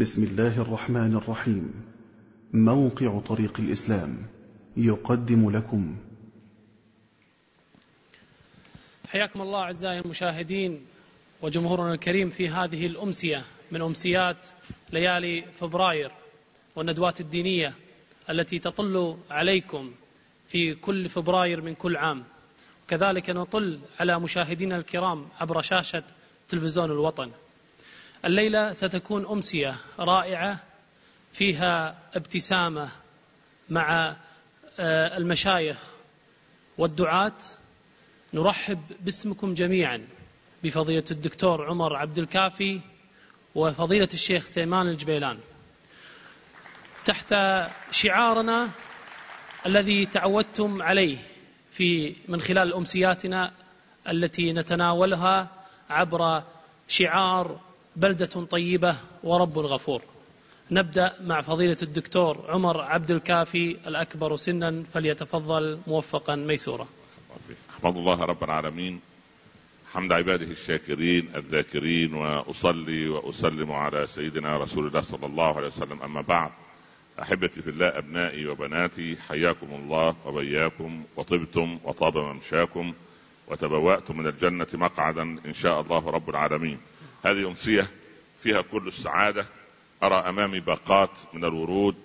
بسم الله الرحمن الرحيم. موقع طريق الإسلام يقدم لكم. حياكم الله أعزائي المشاهدين وجمهورنا الكريم في هذه الأمسية من أمسيات ليالي فبراير والندوات الدينية التي تطل عليكم في كل فبراير من كل عام. كذلك نطل على مشاهدينا الكرام عبر شاشة تلفزيون الوطن. الليلة ستكون أمسية رائعة فيها ابتسامة مع المشايخ والدعاة. نرحب باسمكم جميعا بفضيلة الدكتور عمر عبد الكافي وفضيلة الشيخ سليمان الجبيلان. تحت شعارنا الذي تعودتم عليه في من خلال أمسياتنا التي نتناولها عبر شعار بلدة طيبة ورب غفور. نبدأ مع فضيلة الدكتور عمر عبد الكافي الأكبر سنا فليتفضل موفقا ميسورا. أحمد الله رب العالمين حمد عباده الشاكرين الذاكرين وأصلي وأسلم على سيدنا رسول الله صلى الله عليه وسلم أما بعد أحبتي في الله أبنائي وبناتي حياكم الله وبياكم وطبتم وطاب ممشاكم وتبوأتم من الجنة مقعدا إن شاء الله رب العالمين هذه أمسية فيها كل السعادة. أرى أمامي باقات من الورود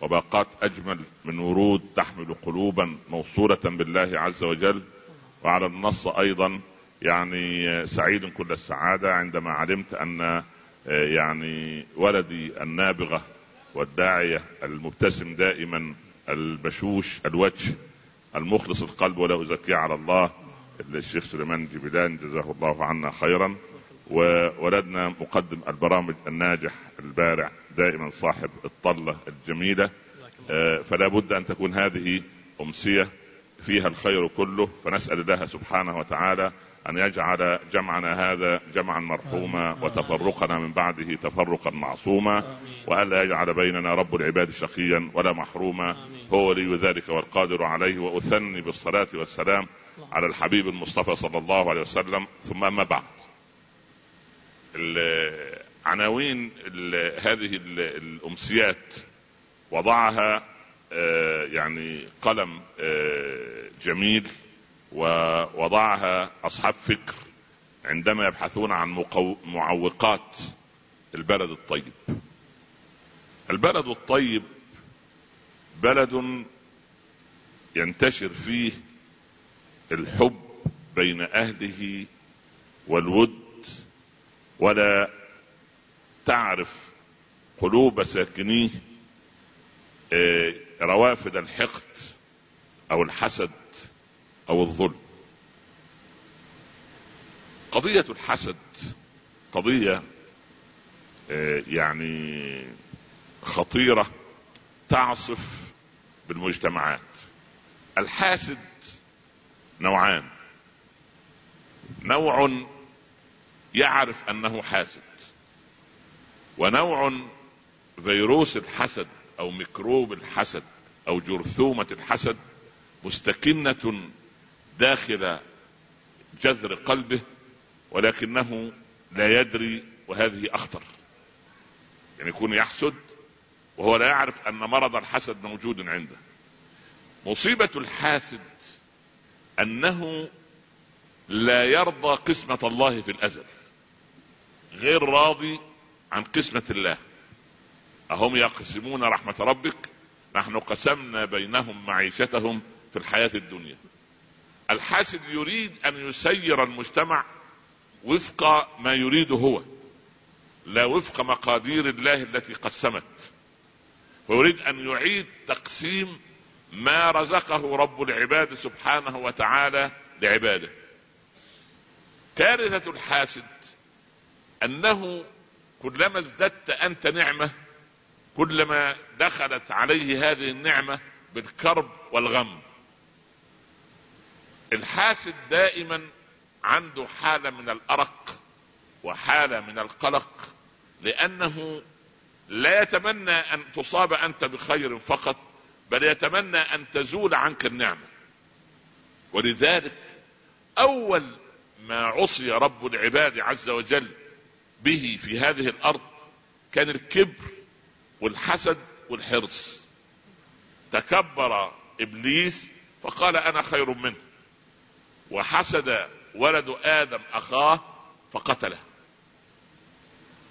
وباقات أجمل من ورود تحمل قلوبا موصولة بالله عز وجل. وعلى النص أيضا يعني سعيد كل السعادة عندما علمت أن يعني ولدي النابغة والداعية المبتسم دائما البشوش الوجه المخلص القلب ولا ازكيه على الله. الشيخ سليمان جبلان جزاه الله عنا خيرا. وولدنا مقدم البرامج الناجح البارع دائما صاحب الطلة الجميلة. فلا بد أن تكون هذه أمسية فيها الخير كله فنسأل الله سبحانه وتعالى أن يجعل جمعنا هذا جمعا مرحوما وتفرقنا من بعده تفرقا معصوما. وألا يجعل بيننا رب العباد شقيا ولا محروما. هو ولي ذلك والقادر عليه وأثني بالصلاة والسلام على الحبيب المصطفى صلى الله عليه وسلم. ثم أما بعد. عناوين هذه الأمسيات وضعها يعني قلم جميل ووضعها أصحاب فكر عندما يبحثون عن. معوقات البلد الطيب البلد الطيب بلد ينتشر فيه الحب بين أهله والود ولا تعرف قلوب ساكنيه روافد الحقد أو الحسد أو الظلم. قضية الحسد قضية يعني خطيرة تعصف بالمجتمعات. الحاسد نوعان. نوع يعرف أنه حاسد. ونوع فيروس الحسد أو ميكروب الحسد أو جرثومة الحسد مستكنة داخل جذر قلبه ولكنه لا يدري وهذه أخطر. يعني يكون يحسد وهو لا يعرف أن مرض الحسد موجود عنده. مصيبة الحاسد أنه لا يرضى قسمة الله في الأزل. غير راضي عن قسمة الله. أهم يقسمون رحمة ربك؟ نحن قسمنا بينهم معيشتهم في الحياة الدنيا. الحاسد يريد أن يسير المجتمع وفق ما يريده هو لا وفق مقادير الله التي قسمت. ويريد أن يعيد تقسيم ما رزقه رب العباد سبحانه وتعالى لعباده. كارثه الحاسد أنه كلما ازددت أنت نعمة كلما دخلت عليه هذه النعمة بالكرب والغم. الحاسد دائما عنده حالة من الأرق وحالة من القلق لأنه لا يتمنى أن تصاب أنت بخير فقط بل يتمنى أن تزول عنك النعمة. ولذلك أول ما عصي رب العباد عز وجل به في هذه الأرض كان الكبر والحسد والحرص. تكبر إبليس فقال أنا خير منه. وحسد ولد آدم أخاه فقتله.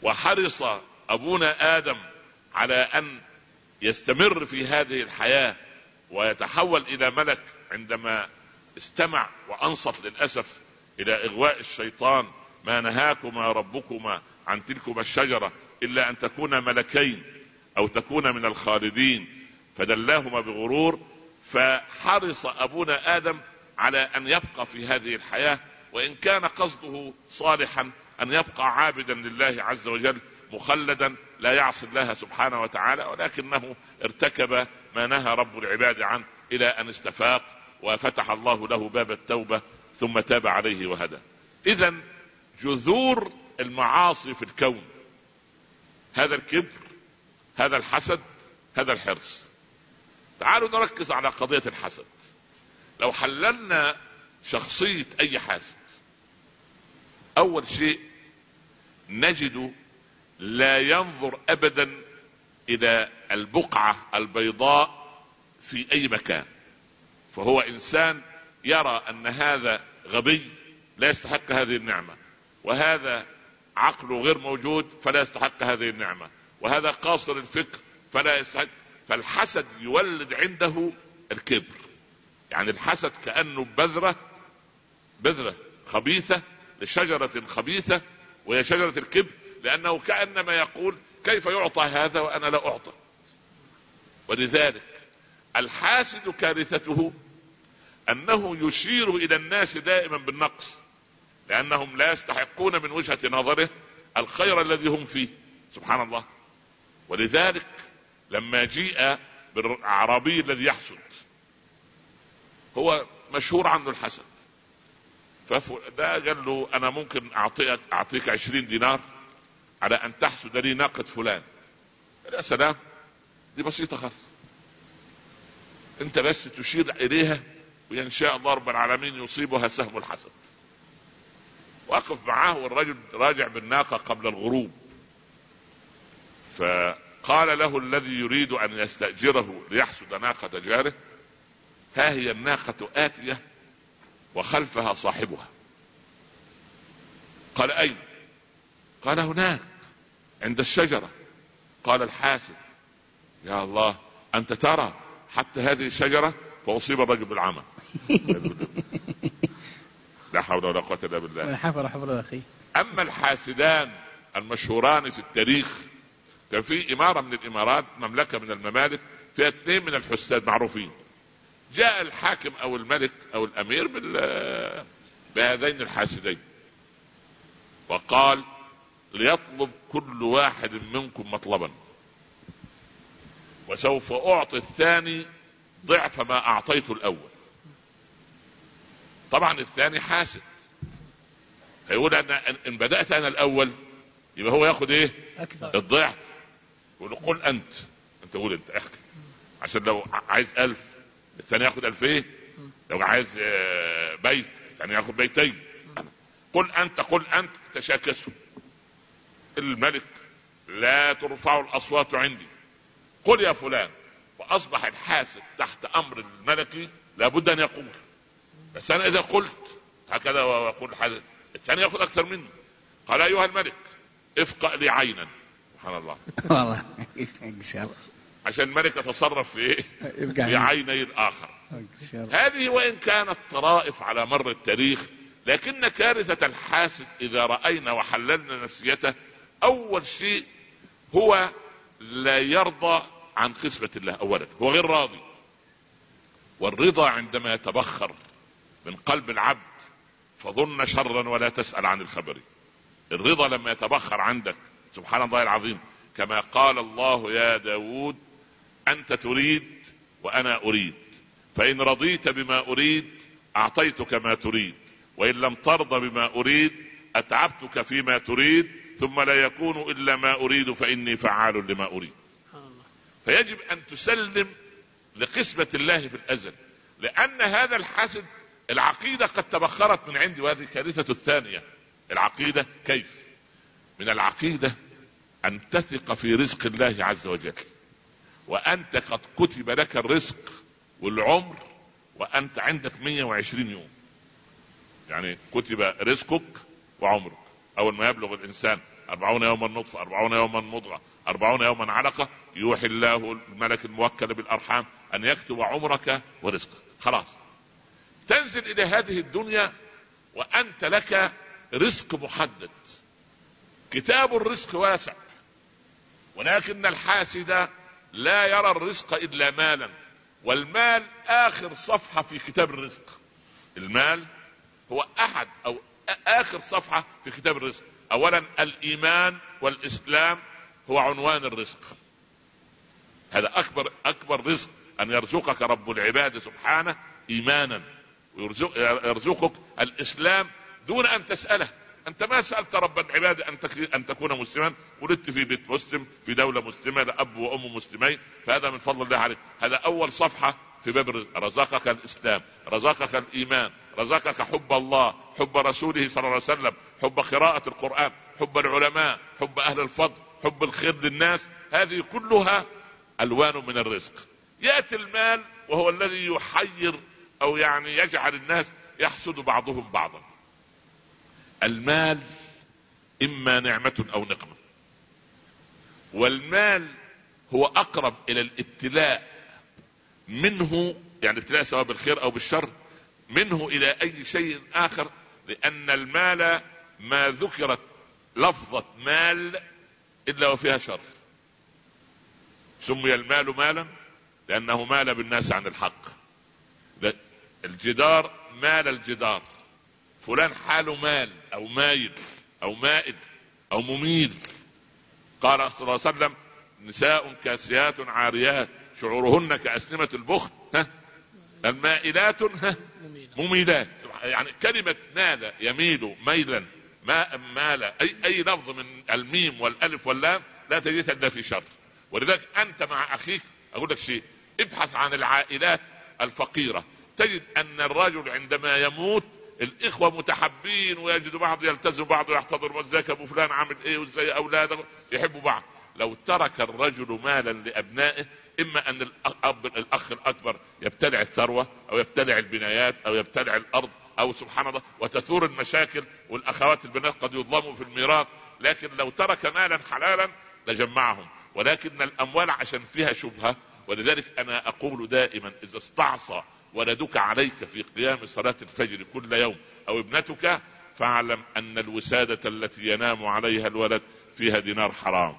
وحرص أبونا آدم على أن يستمر في هذه الحياة ويتحول إلى ملك عندما استمع وأنصت للأسف إلى إغواء الشيطان ما نهاكما ربكما عن تلكما الشجرة إلا أن تكونا ملكين أو تكون من الخالدين. فدلاهما بغرور فحرص أبونا آدم على أن يبقى في هذه الحياة وإن كان قصده صالحا أن يبقى عابدا لله عز وجل مخلدا لا يعصي الله سبحانه وتعالى ولكنه ارتكب ما نهى رب العباد عنه إلى أن استفاق وفتح الله له باب التوبة ثم تاب عليه وهدى. اذا جذور المعاصي في الكون. هذا الكبر هذا الحسد هذا الحرص. تعالوا نركز على قضية الحسد. لو حللنا شخصية أي حاسد أول شيء نجد لا ينظر ابدا إلى البقعة البيضاء في أي مكان. فهو إنسان يرى أن هذا غبي لا يستحق هذه النعمة. وهذا عقله غير موجود فلا يستحق هذه النعمة. وهذا قاصر الفكر فلا يستحق. فالحسد يولد عنده الكبر. يعني الحسد كأنه بذرة بذرة خبيثة لشجرة خبيثة وهي شجرة الكبر لأنه كأنما يقول كيف يعطى هذا وأنا لا أعطى. ولذلك الحاسد كارثته أنه يشير إلى الناس دائما بالنقص. لأنهم لا يستحقون من وجهة نظره الخير الذي هم فيه. سبحان الله. ولذلك لما جيء بالاعرابي الذي يحسد هو مشهور عنه الحسد. فده قال له أنا ممكن اعطيك أعطيك عشرين دينار على أن تحسد لي ناقة فلان. يا سلام دي بسيطة خالص. أنت بس تشير إليها وإن شاء الله رب العالمين يصيبها سهم الحسد. وقف معاه والرجل راجع بالناقة قبل الغروب. فقال له الذي يريد أن يستأجره ليحسد ناقة جاره ها هي الناقة آتية وخلفها صاحبها. قال أين؟ قال هناك عند الشجرة. قال الحاسد يا الله أنت ترى حتى هذه الشجرة فأصيب الرجل بالعمى. لا حول ولا قوة إلا بالله. حفر حفر أخي. أما الحاسدان المشهوران في التاريخ كان في إمارة من الإمارات مملكة من الممالك فيها اثنين من الحساد معروفين. جاء الحاكم أو الملك أو الأمير بال بهذين الحاسدين. وقال ليطلب كل واحد منكم مطلبا. وسوف أعطي الثاني ضعف ما أعطيت الأول. طبعا الثاني حاسد. هيقول أنا ان بدأت أنا الأول يبقى هو ياخد إيه؟ أكثر. الضعف. يقول قل أنت. أنت قول أنت أحكي. عشان لو عايز ألف الثاني ياخد ألفين لو عايز آه، بيت الثاني ياخد بيتين. قل أنت قل أنت تشاكسوا. الملك لا ترفع الأصوات عندي. قل يا فلان وأصبح الحاسد تحت أمر الملكي لابد أن يقول. بس أنا إذا قلت هكذا وأقول الحاسد الثاني يأخذ أكثر مني. قال أيها الملك افقأ لي عينا. سبحان الله. والله إن شاء الله. عشان الملك يتصرف في إيه؟ يبقى في عيني. الآخر. هذه وإن كانت طرائف على مر التاريخ لكن كارثة الحاسد إذا رأينا وحللنا نفسيته أول شيء هو لا يرضى عن قسمة الله أولا. هو غير راضي. والرضا عندما يتبخر من قلب العبد فظن شرا ولا تسأل عن الخبر. الرضا لما يتبخر عندك سبحان الله العظيم كما قال الله يا داود أنت تريد وأنا أريد. فإن رضيت بما أريد أعطيتك ما تريد. وإن لم ترضى بما أريد أتعبتك فيما تريد ثم لا يكون إلا ما أريد فإني فعال لما أريد. فيجب أن تسلم لقسمة الله في الأزل لأن هذا الحسد العقيدة قد تبخرت من عندي وهذه كارثة الثانية. العقيدة كيف؟ من العقيدة أن تثق في رزق الله عز وجل وأنت قد كتب لك الرزق والعمر وأنت عندك 120 يوم. يعني كتب رزقك وعمرك. أول ما يبلغ الإنسان أربعون يوما نطفة أربعون يوما مضغة أربعون يوما علقة يوحي الله الملك الموكل بالأرحام أن يكتب عمرك ورزقك. خلاص. تنزل إلى هذه الدنيا وأنت لك رزق محدد. كتاب الرزق واسع ولكن الحاسد لا يرى الرزق إلا مالا. والمال آخر صفحة في كتاب الرزق. المال هو أحد أو آخر صفحة في كتاب الرزق. اولا الإيمان والإسلام هو عنوان الرزق. هذا أكبر أكبر رزق أن يرزقك رب العباد سبحانه ايمانا. ويرزقك الإسلام دون أن تسأله. أنت ما سألت رب العباد أن أن تكون مسلما. ولدت في بيت مسلم في دولة مسلمة لأب وأم مسلمين. فهذا من فضل الله عليك. هذا أول صفحة في باب رزقك الإسلام رزقك الإيمان رزقك حب الله حب رسوله صلى الله عليه وسلم حب قراءة القرآن حب العلماء حب أهل الفضل حب الخير للناس. هذه كلها ألوان من الرزق. يأتي المال وهو الذي يحير أو يعني يجعل الناس يحسد بعضهم بعضا. المال إما نعمة أو نقمة. والمال هو أقرب إلى الابتلاء منه يعني ابتلاء سواء بالخير أو بالشر منه إلى أي شيء آخر لأن المال ما ذكرت لفظة مال إلا وفيها شر. سمي المال مالا لأنه مال بالناس عن الحق. الجدار مال الجدار. فلان حاله مال أو مايل أو مائل أو مميل. قال صلى الله عليه وسلم نساء كاسيات عاريات شعورهن كأسنمة البخت ها؟ المائلات ها؟ مميلات. يعني كلمة مال يميل ميلا ما مال أي أي لفظ من الميم والألف واللام لا تجدها إلا في شر. ولذلك أنت مع أخيك أقول لك شيء ابحث عن العائلات الفقيرة. تجد أن الرجل عندما يموت الإخوة متحبين ويجد بعض يلتزم بعض ويحتضر ازيك أبو فلان عامل إيه وإزاي أولاده يحبوا بعض. لو ترك الرجل مالا لأبنائه إما أن الأب الأخ الأكبر يبتلع الثروة أو يبتلع البنايات أو يبتلع الأرض أو سبحان الله وتثور المشاكل والأخوات البنات قد يظلموا في الميراث لكن لو ترك مالا حلالا لجمعهم. ولكن الأموال عشان فيها شبهة ولذلك أنا أقول دائما إذا استعصى ولدك عليك في قيام صلاة الفجر كل يوم أو ابنتك فاعلم أن الوسادة التي ينام عليها الولد فيها دينار حرام.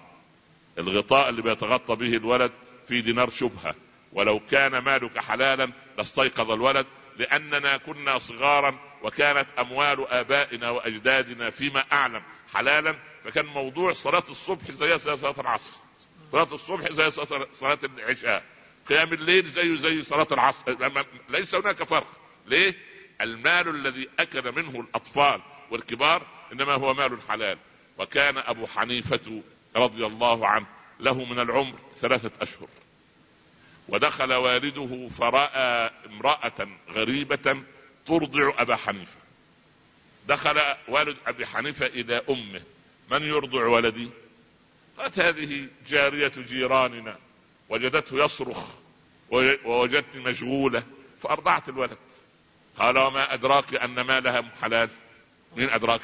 الغطاء اللي بيتغطى به الولد في دينار شبهة. ولو كان مالك حلالا لاستيقظ الولد لأننا كنا صغارا وكانت أموال آبائنا وأجدادنا فيما أعلم حلالا فكان موضوع صلاة الصبح زي صلاة العصر. صلاة الصبح زي صلاة العشاء. قيام الليل زي زي صلاة العصر؟ ليس هناك فرق. ليه؟ المال الذي أكل منه الأطفال والكبار إنما هو مال حلال. وكان أبو حنيفة رضي الله عنه له من العمر ثلاثة أشهر. ودخل والده فرأى امرأة غريبة ترضع أبا حنيفة. دخل والد أبي حنيفة إلى أمه. من يرضع ولدي؟ قالت هذه جارية جيراننا. وجدته يصرخ ووجدتني مشغولة فأرضعت الولد. قال وما أدراك أن مالها حلال؟ مين أدراك؟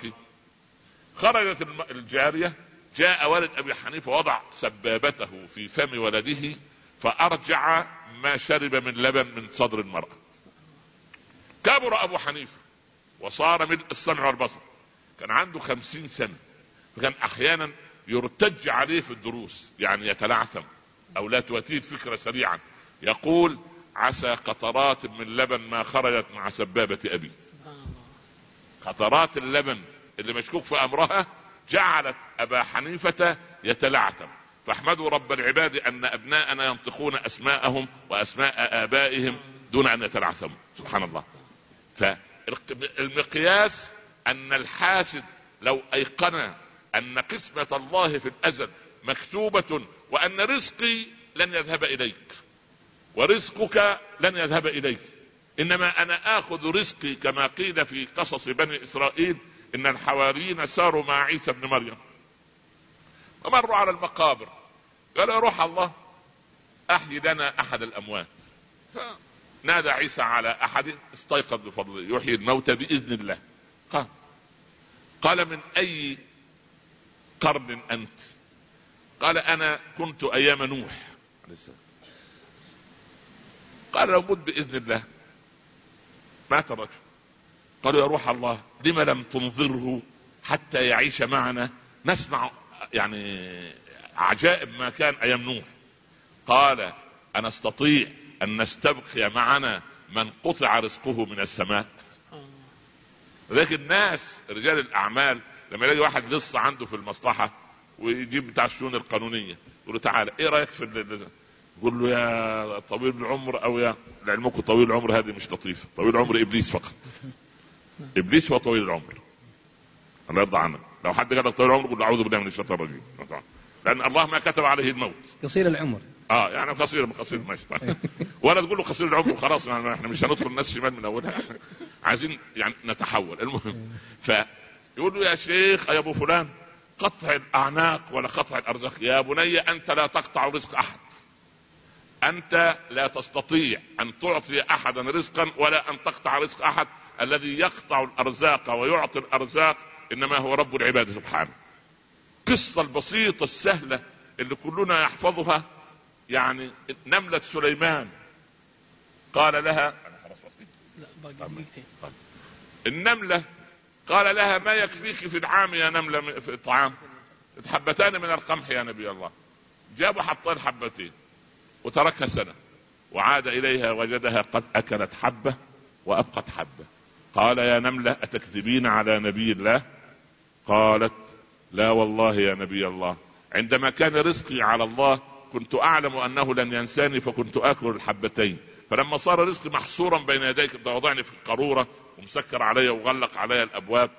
خرجت الجارية جاء ولد أبي حنيفة وضع سبابته في فم ولده فأرجع ما شرب من لبن من صدر المرأة. كبر أبو حنيفة وصار ملء السمع والبصر. كان عنده خمسين سنة فكان أحيانا يرتج عليه في الدروس يعني يتلعثم. أو لا تؤتيه الفكرة سريعا. يقول عسى قطرات من لبن ما خرجت مع سبابة أبي. قطرات اللبن اللي مشكوك في أمرها جعلت أبا حنيفة يتلعثم. فاحمدوا رب العباد أن أبناءنا ينطقون أسماءهم وأسماء آبائهم دون أن يتلعثموا. سبحان الله. فالمقياس أن الحاسد لو أيقن أن قسمة الله في الأزل مكتوبة وأن رزقي لن يذهب إليك ورزقك لن يذهب إليك. إنما أنا آخذ رزقي كما قيل في قصص بني إسرائيل إن الحواريين ساروا مع عيسى بن مريم. فمروا على المقابر قالوا روح الله أحيي لنا أحد الأموات. فنادى عيسى على أحد استيقظ بفضله يحيي الموتى بإذن الله. قال قال من أي قرن أنت؟ قال أنا كنت أيام نوح. قال لو مت بإذن الله. مات الرجل قالوا يا روح الله لم لم تنظره حتى يعيش معنا؟ نسمع يعني عجائب ما كان أيام نوح. قال أنا استطيع أن نستبقي معنا من قطع رزقه من السماء. لكن الناس رجال الأعمال لما يلاقي واحد لص عنده في المصلحة ويجيب بتاع الشؤون القانونية. يقول له تعالى إيه رأيك في يقول له يا طويل العمر أو يا لعلمكم طويل العمر هذه مش لطيفة. طويل العمر إبليس فقط. إبليس هو طويل العمر. الله يرضى عنك لو حد قال لك طويل العمر قول أعوذ بالله من الشيطان الرجيم. لأن الله ما كتب عليه الموت. قصير العمر. آه يعني قصير قصير ماشي طيب. ولا تقول له قصير العمر خلاص يعني إحنا مش هندخل الناس شمال من أولها. عايزين يعني نتحول. المهم. فيقول له يا شيخ يا أبو فلان؟ قطع الأعناق ولا قطع الأرزاق. يا بني أنت لا تقطع رزق أحد. أنت لا تستطيع أن تعطي أحدا رزقا ولا أن تقطع رزق أحد. الذي يقطع الأرزاق ويعطي الأرزاق إنما هو رب العباد سبحانه. القصة البسيطة السهلة اللي كلنا يحفظها يعني نملة سليمان. قال لها لا باقي النملة قال لها ما يكفيك في العام يا نملة في الطعام؟ حبتان من القمح يا نبي الله. جابوا حطين حبتين وتركها سنة. وعاد إليها وجدها قد أكلت حبة وأبقت حبة. قال يا نملة أتكذبين على نبي الله؟ قالت لا والله يا نبي الله. عندما كان رزقي على الله كنت أعلم أنه لن ينساني فكنت آكل الحبتين. فلما صار رزقي محصورا بين يديك انت وضعني في القارورة ومسكر علي وغلق علي الأبواب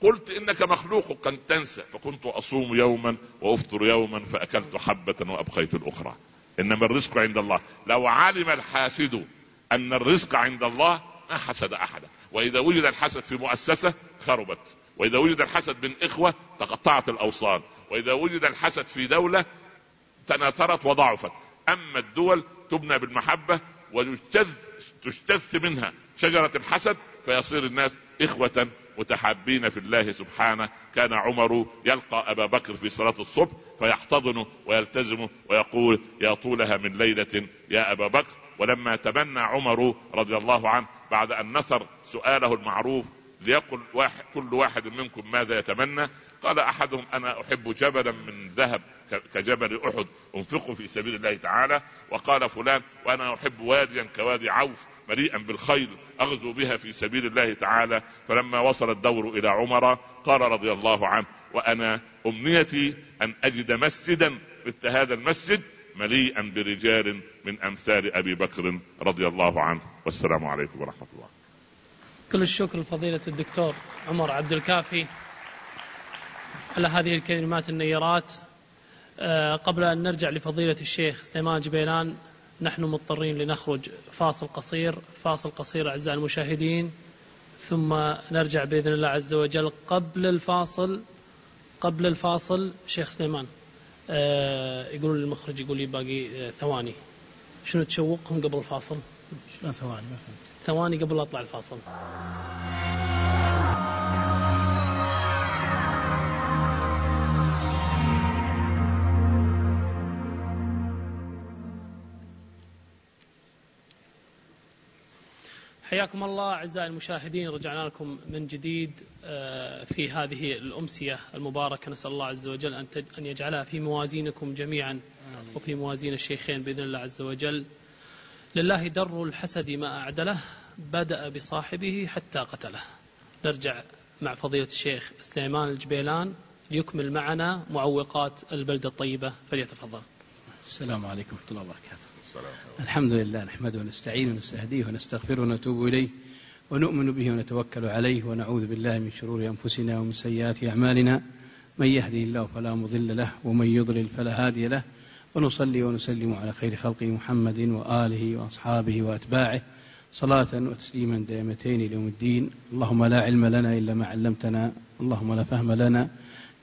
قلت إنك مخلوق قد تنسى فكنت أصوم يوما وأفطر يوما فأكلت حبة وأبقيت الأخرى. إنما الرزق عند الله. لو علم الحاسد أن الرزق عند الله ما حسد أحدا. وإذا وجد الحسد في مؤسسة خربت. وإذا وجد الحسد من إخوة تقطعت الأوصال. وإذا وجد الحسد في دولة تناثرت وضعفت. أما الدول تبنى بالمحبة وتجتث تجتث منها شجرة الحسد فيصير الناس إخوة متحابين في الله سبحانه. كان عمر يلقى أبا بكر في صلاة الصبح فيحتضنه ويلتزمه ويقول يا طولها من ليلة يا أبا بكر. ولما تبنى عمر رضي الله عنه بعد أن نثر سؤاله المعروف ليقل واحد كل واحد منكم ماذا يتمنى؟ قال أحدهم أنا أحب جبلا من ذهب كجبل أحد أنفقه في سبيل الله تعالى. وقال فلان وأنا أحب واديا كوادي عوف مليئا بالخيل أغزو بها في سبيل الله تعالى. فلما وصل الدور إلى عمر قال رضي الله عنه وأنا أمنيتي أن أجد مسجدا مثل هذا المسجد مليئا برجال من أمثال أبي بكر رضي الله عنه. والسلام عليكم ورحمة الله. كل الشكر لفضيلة الدكتور عمر عبد الكافي. على هذه الكلمات النيرات. آه، قبل أن نرجع لفضيلة الشيخ سليمان جبيلان نحن مضطرين لنخرج فاصل قصير. فاصل قصير أعزائي المشاهدين. ثم نرجع بإذن الله عز وجل قبل الفاصل قبل الفاصل. شيخ سليمان آه يقولون المخرج يقول لي باقي آه ثواني. شنو تشوقهم قبل الفاصل؟ شلون ثواني؟ ما فهمت. ثواني قبل لا أطلع الفاصل. حياكم الله أعزائي المشاهدين رجعنا لكم من جديد آه، في هذه الأمسية المباركة نسأل الله عز وجل أن أن يجعلها في موازينكم جميعا وفي موازين الشيخين بإذن الله عز وجل. لله در الحسد ما أعدله بدأ بصاحبه حتى قتله. نرجع مع فضيلة الشيخ سليمان الجبيلان ليكمل معنا معوقات البلدة الطيبة فليتفضل. السلام عليكم ورحمة الله وبركاته. الحمد لله نحمده ونستعينه ونستهديه ونستغفره ونتوب إليه ونؤمن به ونتوكل عليه ونعوذ بالله من شرور أنفسنا ومن سيئات أعمالنا. من يهدي الله فلا مضل له ومن يضلل فلا هادي له. ونصلي ونسلم على خير خلقه محمد وآله وأصحابه وأتباعه. صلاة وتسليما دائمتين ليوم الدين. اللهم لا علم لنا إلا ما علمتنا. اللهم لا فهم لنا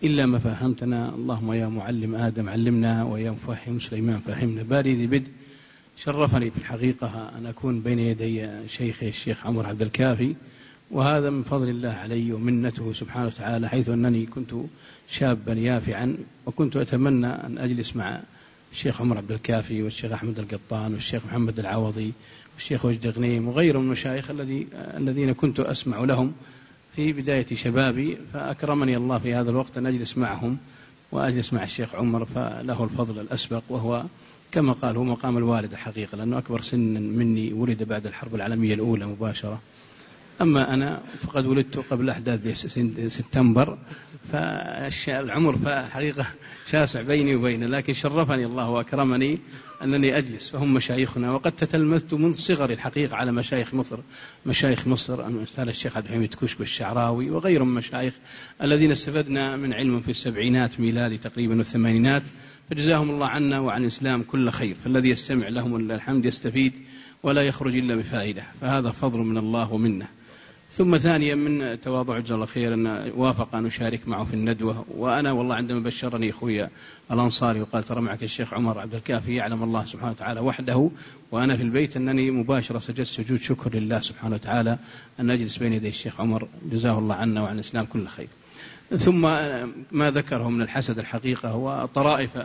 إلا ما فهمتنا. اللهم يا معلم آدم علمنا ويا مفهم سليمان فهمنا. باري ذي بدء. شرفني في الحقيقة أن أكون بين يدي شيخي الشيخ عمر عبد الكافي وهذا من فضل الله علي ومنته سبحانه وتعالى حيث أنني كنت شابا يافعا وكنت أتمنى أن أجلس مع الشيخ عمر عبد الكافي والشيخ أحمد القطان والشيخ محمد العوضي والشيخ وجد غنيم وغيرهم من المشايخ الذي الذين كنت أسمع لهم في بداية شبابي فأكرمني الله في هذا الوقت أن أجلس معهم وأجلس مع الشيخ عمر فله الفضل الأسبق وهو كما قال هو مقام الوالد الحقيقة لأنه أكبر سنا مني ولد بعد الحرب العالمية الأولى مباشرة. أما أنا فقد ولدت قبل أحداث سبتمبر فالعمر فحقيقة شاسع بيني وبينه لكن شرفني الله وأكرمني أنني أجلس فهم مشايخنا. وقد تتلمذت منذ صغري الحقيقة على مشايخ مصر مشايخ مصر أمثال الشيخ عبد الحميد كشك الشعراوي وغيرهم من المشايخ الذين استفدنا من علمهم في السبعينات ميلادي تقريبا والثمانينات. فجزاهم الله عنا وعن الإسلام كل خير فالذي يستمع لهم الحمد يستفيد ولا يخرج إلا بفائدة فهذا فضل من الله ومنه. ثم ثانيا من تواضع جزاه الله خير أن وافق أن أشارك معه في الندوة وأنا والله عندما بشرني أخوي الأنصاري وقال ترى معك الشيخ عمر عبد الكافي يعلم الله سبحانه وتعالى وحده وأنا في البيت أنني مباشرة سجدت سجود شكر لله سبحانه وتعالى أن أجلس بين يدي الشيخ عمر جزاه الله عنا وعن الإسلام كل خير. ثم ما ذكره من الحسد الحقيقة هو طرائف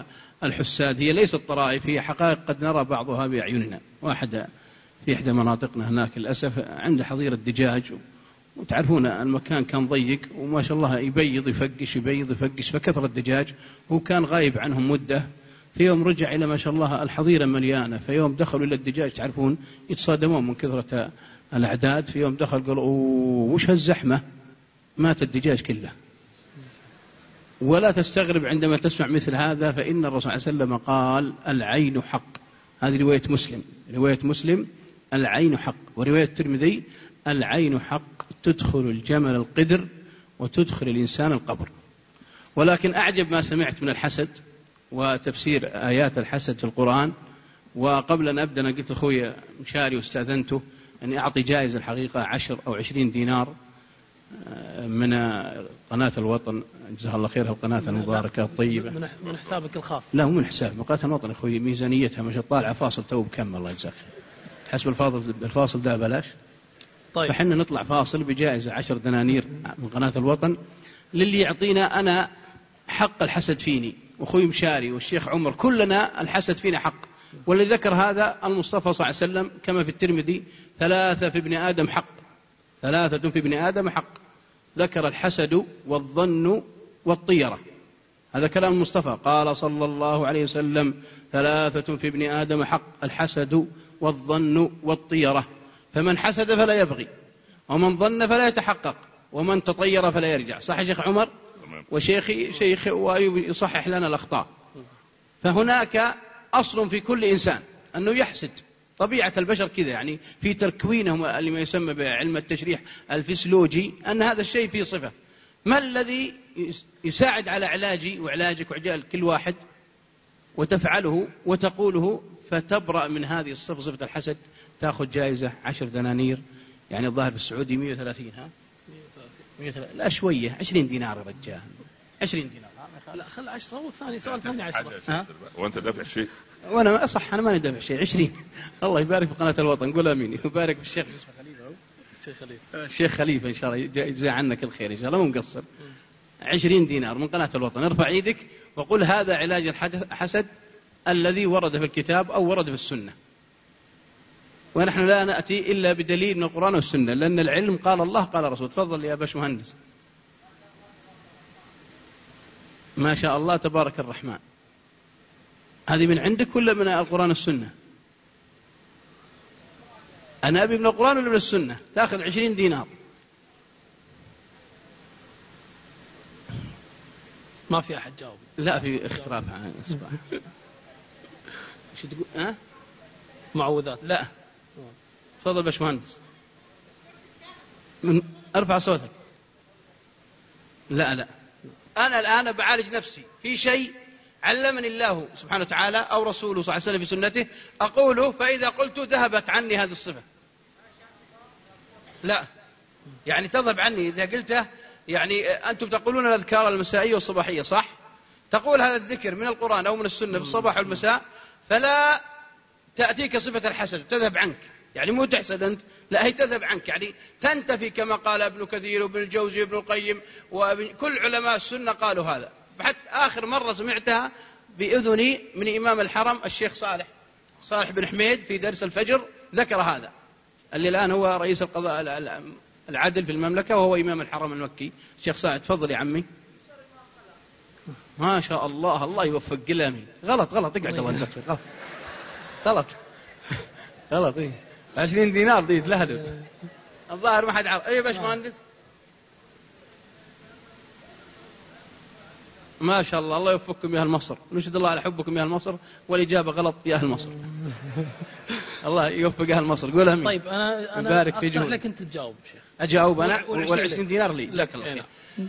الحساد. هي ليست طرائف هي حقائق قد نرى بعضها بأعيننا. واحد في إحدى مناطقنا هناك للأسف عند حظيرة دجاج وتعرفون المكان كان ضيق وما شاء الله يبيض يفقش يبيض يفقش فكثر الدجاج. هو كان غايب عنهم مدة. في يوم رجع إلى ما شاء الله الحظيرة مليانة. في يوم دخلوا إلى الدجاج تعرفون يتصادمون من كثرة الأعداد. في يوم دخل قالوا وش هالزحمة؟ مات الدجاج كله. ولا تستغرب عندما تسمع مثل هذا فإن الرسول صلى الله عليه وسلم قال العين حق. هذه رواية مسلم. رواية مسلم العين حق. ورواية الترمذي العين حق تدخل الجمل القدر وتدخل الإنسان القبر. ولكن أعجب ما سمعت من الحسد وتفسير آيات الحسد في القرآن. وقبل أن أبدأ أنا قلت لأخوي مشاري واستأذنته أني أعطي جائزة الحقيقة عشر أو عشرين دينار. من قناة الوطن جزاها الله خير القناة المباركة الطيبة. من حسابك الخاص. لا مو من حساب قناة الوطن أخوي ميزانيتها ما شاء الله طالعة فاصل تو بكم الله يجزاك حسب الفاصل الفاصل ده بلاش. طيب. فحنا نطلع فاصل بجائزة عشر دنانير من قناة الوطن للي يعطينا أنا حق الحسد فيني. وأخوي مشاري والشيخ عمر كلنا الحسد فينا حق. والذي ذكر هذا المصطفى صلى الله عليه وسلم كما في الترمذي ثلاثة في ابن آدم حق. ثلاثة في ابن آدم حق. ذكر الحسد والظن والطيرة. هذا كلام المصطفى قال صلى الله عليه وسلم ثلاثة في ابن آدم حق. الحسد والظن والطيرة. فمن حسد فلا يبغي. ومن ظن فلا يتحقق. ومن تطير فلا يرجع. صح شيخ عمر؟ وشيخي شيخ وأيوب يصحح لنا الأخطاء. فهناك أصل في كل إنسان أنه يحسد. طبيعة البشر كذا يعني في تكوينهم اللي ما يسمى بعلم التشريح الفسيولوجي أن هذا الشيء فيه صفة. ما الذي يساعد على علاجي وعلاجك وعلاج كل واحد؟ وتفعله وتقوله فتبرأ من هذه الصفة صفة الحسد. تأخذ جائزة عشر دنانير يعني الظاهر في السعودي 130 ها؟ 130 لا شوية 20 دينار يا رجال. 20 دينار. لا خل 10 والثاني سؤال ثاني 10 وأنت دافع شيء؟ وأنا صح أنا ماني دافع شيء 20 الله يبارك في قناة الوطن قول آمين. ويبارك في الشيخ. خليفة الشيخ خليفة. الشيخ خليفة إن شاء الله يجزي عنا كل خير إن شاء الله مو مقصر. 20 دينار من قناة الوطن. ارفع إيدك وقل هذا علاج الحسد الذي ورد في الكتاب أو ورد في السنة. ونحن لا نأتي إلا بدليل من القرآن والسنة لأن العلم قال الله قال رسول تفضل يا باش مهندس. ما شاء الله تبارك الرحمن. هذه من عندك ولا من القرآن والسنة؟ أنا أبي من القرآن ولا من السنة؟ تأخذ عشرين دينار. ما في أحد جاوب. لا في اختلاف. عن إصبع شو تقول؟ ها؟ معوذات. لا. تفضل باشمهندس. من ارفع صوتك. لا لا. أنا الآن بعالج نفسي. في شيء علمني الله سبحانه وتعالى أو رسوله صلى الله عليه وسلم في سنته أقوله فإذا قلت ذهبت عني هذه الصفة. لا. يعني تذهب عني. إذا قلته يعني أنتم تقولون الأذكار المسائية والصباحية صح؟ تقول هذا الذكر من القرآن أو من السنة في الصباح والمساء فلا تأتيك صفة الحسد تذهب عنك. يعني مو تحسد أنت لا هي تذهب عنك. يعني تنتفي كما قال ابن كثير وابن الجوزي وابن القيم وكل علماء السنة قالوا هذا. حتى آخر مرة سمعتها بأذني من إمام الحرم الشيخ صالح. صالح بن حميد في درس الفجر ذكر هذا. اللي الآن هو رئيس القضاء العدل في المملكة وهو إمام الحرم المكي. الشيخ صالح تفضل يا عمي. ما شاء الله الله يوفق كلامي غلط غلط. اقعد الله يجزاك غلط. غلط. غلط. إيه 20 دينار دي تلهلب الظاهر ما حد عارف اي باش مهندس. ما شاء الله الله يوفقكم يا أهل مصر. نشهد الله على حبكم يا أهل مصر والإجابة غلط يا أهل مصر. الله يوفق أهل مصر. قول أمين. طيب أنا أنا يبارك في جهودك. لك أنت تجاوب شيخ. أجاوب أنا؟ وال20 دينار. لي. جزاك الله خير.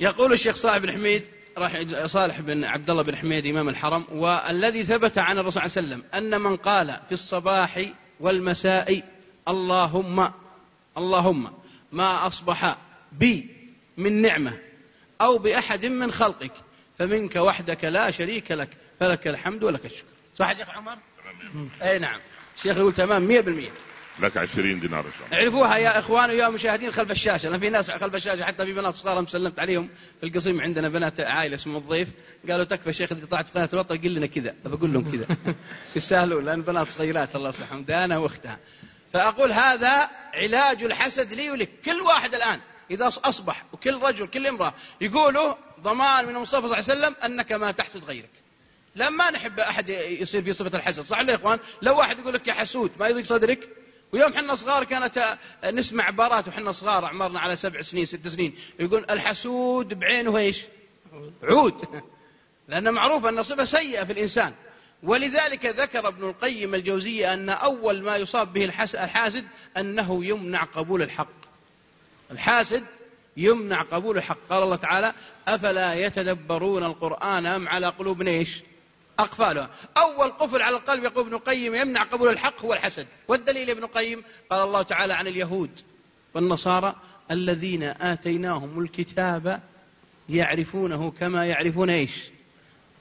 يقول الشيخ صالح بن حميد صالح بن عبد الله بن حميد إمام الحرم والذي ثبت عن الرسول صلى الله عليه وسلم أن من قال في الصباح والمساء اللهم اللهم ما أصبح بي من نعمة أو بأحد من خلقك فمنك وحدك لا شريك لك فلك الحمد ولك الشكر. صح يا شيخ عمر؟ أي نعم. الشيخ يقول تمام 100% لك 20 دينار إن شاء الله. اعرفوها يا اخوان ويا مشاهدين خلف الشاشة. لأن في ناس خلف الشاشة حتى في بنات صغار سلمت عليهم في القصيم عندنا بنات عائلة اسمه الضيف. قالوا تكفى شيخ إذا طلعت قناة الوطن قل لنا كذا. بقول لهم كذا. يستاهلون لأن بنات صغيرات الله يصلحهم. دانا وأختها. فأقول هذا علاج الحسد لي ولك كل واحد الآن. إذا أصبح وكل رجل كل امرأة يقولوا ضمان من المصطفى صلى الله عليه وسلم أنك ما تحسد غيرك. لما نحب أحد يصير في صفة الحسد. صح يا إخوان؟ لو واحد يقول لك يا حسود ما يضيق صدرك؟ ويوم حنا صغار كانت نسمع عبارات وحنا صغار اعمارنا على سبع سنين ست سنين. يقول الحسود بعينه إيش؟ عود. لأن معروف أن صفة سيئة في الإنسان. ولذلك ذكر ابن القيم الجوزية أن أول ما يصاب به الحاسد أنه يمنع قبول الحق. الحاسد يمنع قبول الحق. قال الله تعالى أفلا يتدبرون القرآن أم على قلوب إيش؟ أقفالها أول قفل على القلب يقول ابن القيم يمنع قبول الحق هو الحسد. والدليل ابن القيم قال الله تعالى عن اليهود والنصارى الذين آتيناهم الكتاب يعرفونه كما يعرفون إيش؟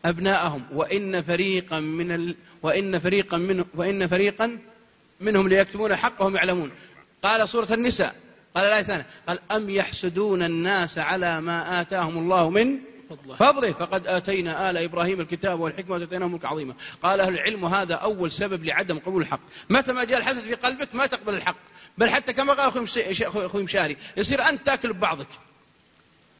أبناءهم. وإن فريقا من ال... وإن فريقا من وإن فريقا منهم ليكتمون الحق وهم يعلمون. قال سورة النساء. قال الآية الثانية. قال أم يحسدون الناس على ما آتاهم الله من فضله, فقد آتينا آل إبراهيم الكتاب والحكمة وآتيناهم ملك عظيما. قال أهل العلم هذا أول سبب لعدم قبول الحق. متى ما جاء الحسد في قلبك ما تقبل الحق. بل حتى كما قال أخوي مشاري يصير أنت تأكل ببعضك.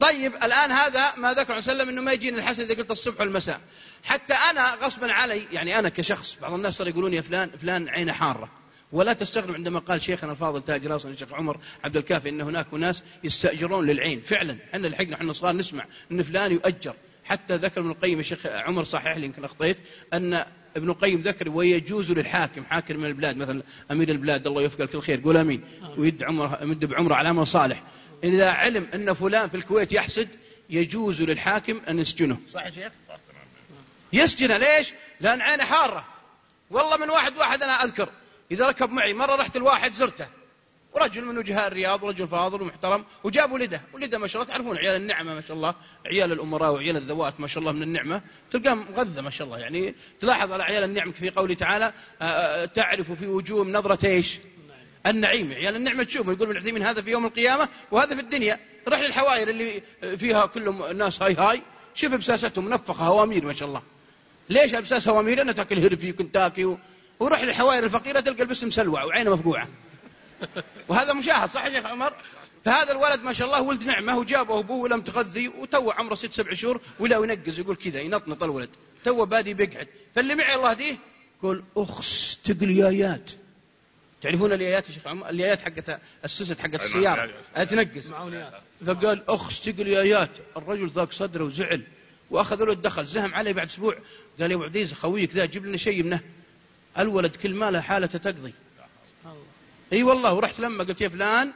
طيب الآن هذا ما ذكر عليه وسلم أنه ما يجيني الحسد إذا قلت الصبح والمساء. حتى أنا غصبا علي يعني أنا كشخص بعض الناس صار يقولون يا فلان فلان عينه حارة. ولا تستغرب عندما قال شيخنا الفاضل تاج راس الشيخ عمر عبد الكافي إن هناك ناس يستأجرون للعين. فعلا إحنا لحقنا إحنا صغار نسمع إن فلان يؤجر. حتى ذكر ابن القيم الشيخ عمر صحح لي يمكن أخطيت أن ابن القيم ذكر ويجوز للحاكم حاكم من البلاد مثلا أمير البلاد الله يوفقه في الخير قول آمين. ويد عمره يمد بعمره على عمل صالح. إذا علم أن فلان في الكويت يحسد يجوز للحاكم أن يسجنه. صح يا شيخ؟ يسجنه ليش؟ لأن عينه حارة. والله من واحد واحد أنا أذكر. إذا ركب معي مرة رحت الواحد زرته. ورجل من وجهاء الرياض ورجل فاضل ومحترم وجاب ولده. ولده ما شاء الله تعرفون عيال النعمة ما شاء الله. عيال الأمراء وعيال الذوات ما شاء الله من النعمة. تلقاه مغذى ما شاء الله. يعني تلاحظ على عيال النعمة في قوله تعالى آه، آه، تعرف في وجوههم نظرة إيش؟ النعيم. عيال النعمة تشوف يقول ابن عثيمين هذا في يوم القيامة وهذا في الدنيا. رح للحواير اللي فيها كلهم الناس هاي هاي. شوف أبساستهم منفخة هوامير ما شاء الله. ليش أبساس هوامير؟ لانها تاكل هرفي وكنتاكي وروح للحوائر الفقيرة تلقى البس مسلوع وعينه مفقوعة. وهذا مشاهد صح يا شيخ عمر؟ فهذا الولد ما شاء الله ولد نعمة وجابه أبوه ولم تغذي وتو عمره ست سبع شهور ولا ينقز يقول كذا ينطنط الولد. تو بادي بيقعد. فاللي معي الله ديه يقول أخس تقليايات تعرفون اليايات يا شيخ عمر؟ اليايات حقت السوست حقت السيارة تنقز فقال أخس تقليايات الرجل ذاك صدره وزعل وأخذ له الدخل زهم عليه بعد أسبوع. قال يا أبو عديز خويك ذا جيب لنا شيء منه الولد كل ما له حالة تقضي. إي والله ورحت لما قلت يا فلان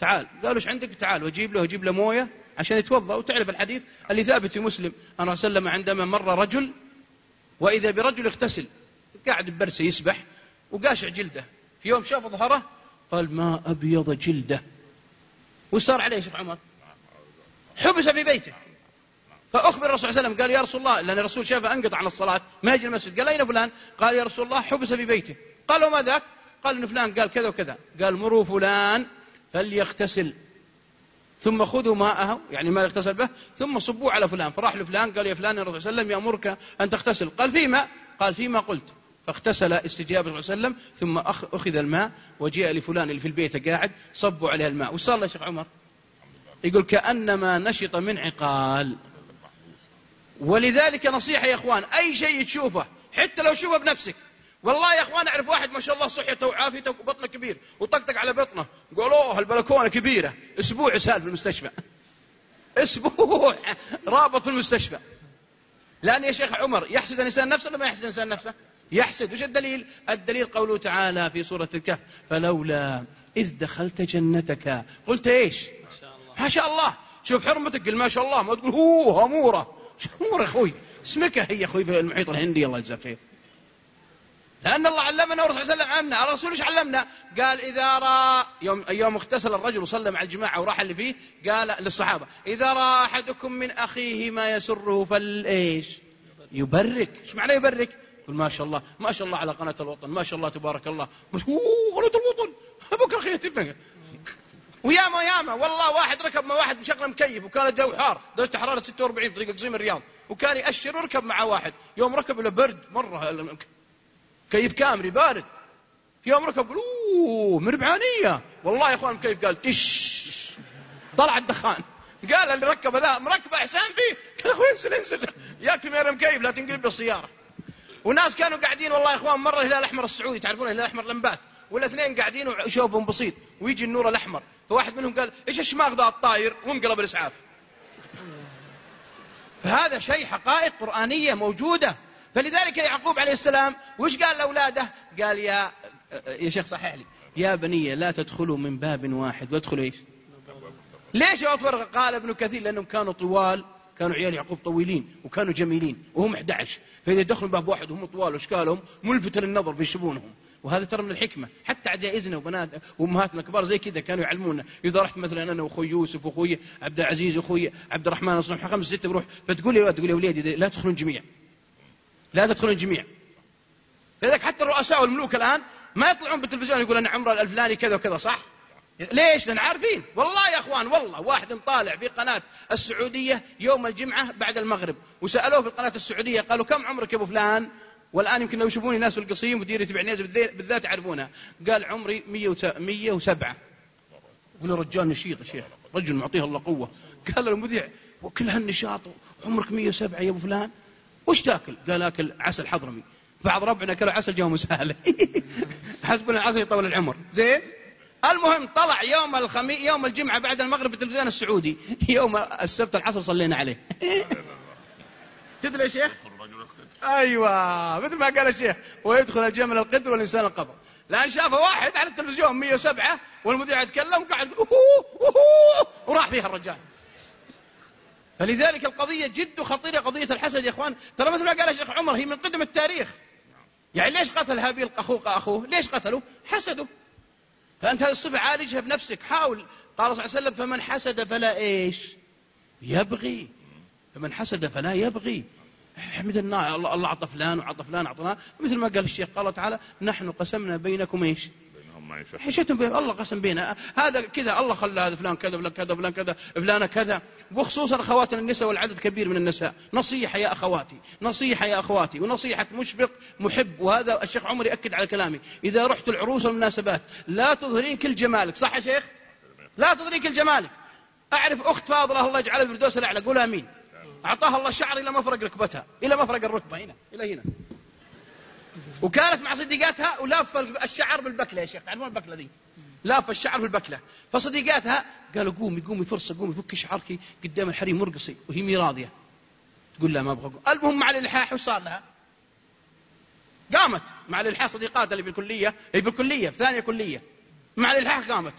تعال. قالوا إيش عندك؟ تعال. وأجيب له أجيب له موية عشان يتوضأ. وتعرف الحديث؟ اللي ثابت في مسلم أنا وسلم عندما مر رجل وإذا برجل اغتسل قاعد ببرسه يسبح وقاشع جلده. في يوم شاف ظهره قال ما أبيض جلده. وش صار عليه شيخ عمر. حبس في بيته. فأخبر الرسول صلى الله عليه وسلم قال يا رسول الله لأن الرسول شافه أنقطع عن الصلاة ما يجي المسجد. قال أين فلان؟ قال يا رسول الله حبس في بيته. قال وما ذاك؟ قال إن فلان قال كذا وكذا. قال مروا فلان فليغتسل. ثم خذوا ماءه يعني ما يغتسل به ثم صبوه على فلان. فراح لفلان قال يا فلان الرسول صلى الله عليه وسلم يأمرك أن تغتسل. قال فيما قال فيما قلت. فاغتسل استجابة الرسول صلى الله عليه وسلم ثم أخذ الماء وجاء لفلان اللي في البيت قاعد صبوا عليه الماء. وش صار له يا شيخ عمر؟ يقول كأنما نشط من عقال. ولذلك نصيحة يا إخوان أي شيء تشوفه حتى لو شوفه بنفسك. والله يا إخوان أعرف واحد ما شاء الله صحته وعافيته وبطنه كبير وطقطق على بطنه. قالوه البلكونة كبيرة. أسبوع سال في المستشفى. أسبوع رابط في المستشفى. لأن يا شيخ عمر يحسد الإنسان نفسه ولا ما يحسد الإنسان نفسه؟ يحسد. وش الدليل؟ الدليل قوله تعالى في سورة الكهف فلولا إذ دخلت جنتك. قلت إيش؟ ما شاء الله. ما شاء الله. شوف حرمتك قل ما شاء الله ما تقول هو اموره اموره يا أخوي؟ اسمك هي يا أخوي في المحيط الهندي الله يجزاك خير. لأن الله علمنا والرسول صلى الله عليه وسلم علمنا الرسول إيش علمنا؟ قال إذا رأى يوم, يوم اغتسل الرجل وصلى مع الجماعة وراح اللي فيه قال للصحابة إذا رأى أحدكم من أخيه ما يسره فالإيش يبرك. إيش معنى يبرك؟ يقول ما شاء الله ما شاء الله على قناة الوطن ما شاء الله تبارك الله. قناة الوطن. بكرة تفهم وياما ياما والله واحد ركب مع واحد مشغل مكيف وكان الجو حار. درجة حرارة 46 في طريق قصيم الرياض. وكان يأشر وركب مع واحد. يوم ركب له برد مرة كيف كامري بارد. يوم ركب أوه مربعانية. والله يا أخوان كيف قال تش طلع الدخان. قال اللي ركب ذا مركب احسان فيه. قال أخوي انزل انزل. ياك يا مكيف لا تنقلب بالسيارة. وناس كانوا قاعدين والله يا أخوان مرة الهلال الأحمر السعودي تعرفون الهلال الأحمر لمبات ولا اثنين قاعدين وشوفهم بسيط ويجي النور الأحمر. فواحد منهم قال إيش الشماغ ذا الطاير؟ وانقلب الإسعاف. فهذا شيء حقائق قرآنية موجودة. فلذلك يعقوب عليه السلام وش قال لأولاده؟ قال يا يا شيخ صحح لي يا بني لا تدخلوا من باب واحد. وادخلوا إيش؟ ليش يا فرق؟ قال ابن كثير لأنهم كانوا طوال كانوا عيال يعقوب طويلين وكانوا جميلين وهم 11 فإذا دخلوا باب واحد وهم طوال واشكالهم ملفت للنظر في شبونهم. وهذا ترى من الحكمة. حتى عجائزنا وبنات وأمهاتنا كبار زي كذا كانوا يعلمونا. إذا رحت مثلا أنا وأخوي يوسف وأخوي عبد العزيز وأخوي عبد الرحمن أصلا خمس ستة بروح. فتقول لي تقول يا وليدي لا تدخلون جميع. لا تدخلون الجميع لذلك حتى الرؤساء والملوك الآن ما يطلعون بالتلفزيون يقول أنا عمره الفلاني كذا وكذا صح؟ ليش؟ لأن عارفين. والله يا أخوان والله واحد طالع في قناة السعودية يوم الجمعة بعد المغرب وسألوه في القناة السعودية قالوا كم عمرك يا أبو فلان؟ والآن يمكن لو يشوفوني ناس في القصيم ودير يتبع ناس بالذات يعرفونها قال عمري 107 يقول رجال نشيط يا شيخ. رجل معطيه الله قوة. قال المذيع وكل هالنشاط عمرك 107 يا أبو فلان؟ وش تاكل؟ قال أكل عسل حضرمي. بعض ربعنا أكلوا عسل جاهم مسهله حسبنا العسل يطول العمر. زين؟ المهم طلع يوم الخميس يوم الجمعة بعد المغرب بالتلفزيون السعودي. يوم السبت العصر صلينا عليه. تدري يا شيخ؟ أيوه مثل ما قال الشيخ ويدخل الجمل القدر والإنسان القبر. لأن شاف واحد على التلفزيون 107 والمذيع يتكلم وقعد وراح فيها الرجال. فلذلك القضية جد خطيرة قضية الحسد يا إخوان. ترى مثل ما قال الشيخ عمر هي من قدم التاريخ. يعني ليش قتل هابيل أخوك أخوه ليش قتله حسده فأنت هذه الصفة عالجها بنفسك حاول. قال صلى الله عليه وسلم فمن حسد فلا إيش يبغي. فمن حسد فلا يبغي. حمد الله الله أعطى فلان وعطى فلان أعطناه مثل ما قال الشيخ قال تعالى نحن قسمنا بينكم إيش؟ حشتهم بين الله قسم بينها هذا كذا الله خلى هذا فلان كذا فلان كذا فلان كذا فلانة كذا. وخصوصا اخواتنا النساء والعدد كبير من النساء. نصيحة يا أخواتي نصيحة يا أخواتي ونصيحة مشفق محب. وهذا الشيخ عمر يأكد على كلامي. إذا رحت العروس والمناسبات لا تظهرين كل جمالك. صح يا شيخ؟ لا تظهرين كل جمالك. أعرف أخت فاضلة الله يجعلها في الفردوس الأعلى. قول آمين. أعطاها الله شعر إلى مفرق ركبتها إلى مفرق الركبة هنا إلى هنا. وكانت مع صديقاتها ولافه الشعر بالبكلة يا شيخ تعرفون البكلة دي؟ لافه الشعر في البكله فصديقاتها قالوا قومي قومي فرصة قومي فكي شعرك قدام الحريم مرقصي وهي مي راضيه تقول لا ما أبغى المهم مع الإلحاح وش صار لها؟ قامت مع الإلحاح صديقاتها اللي بالكلية هي بالكلية في ثانية كلية. مع الإلحاح قامت.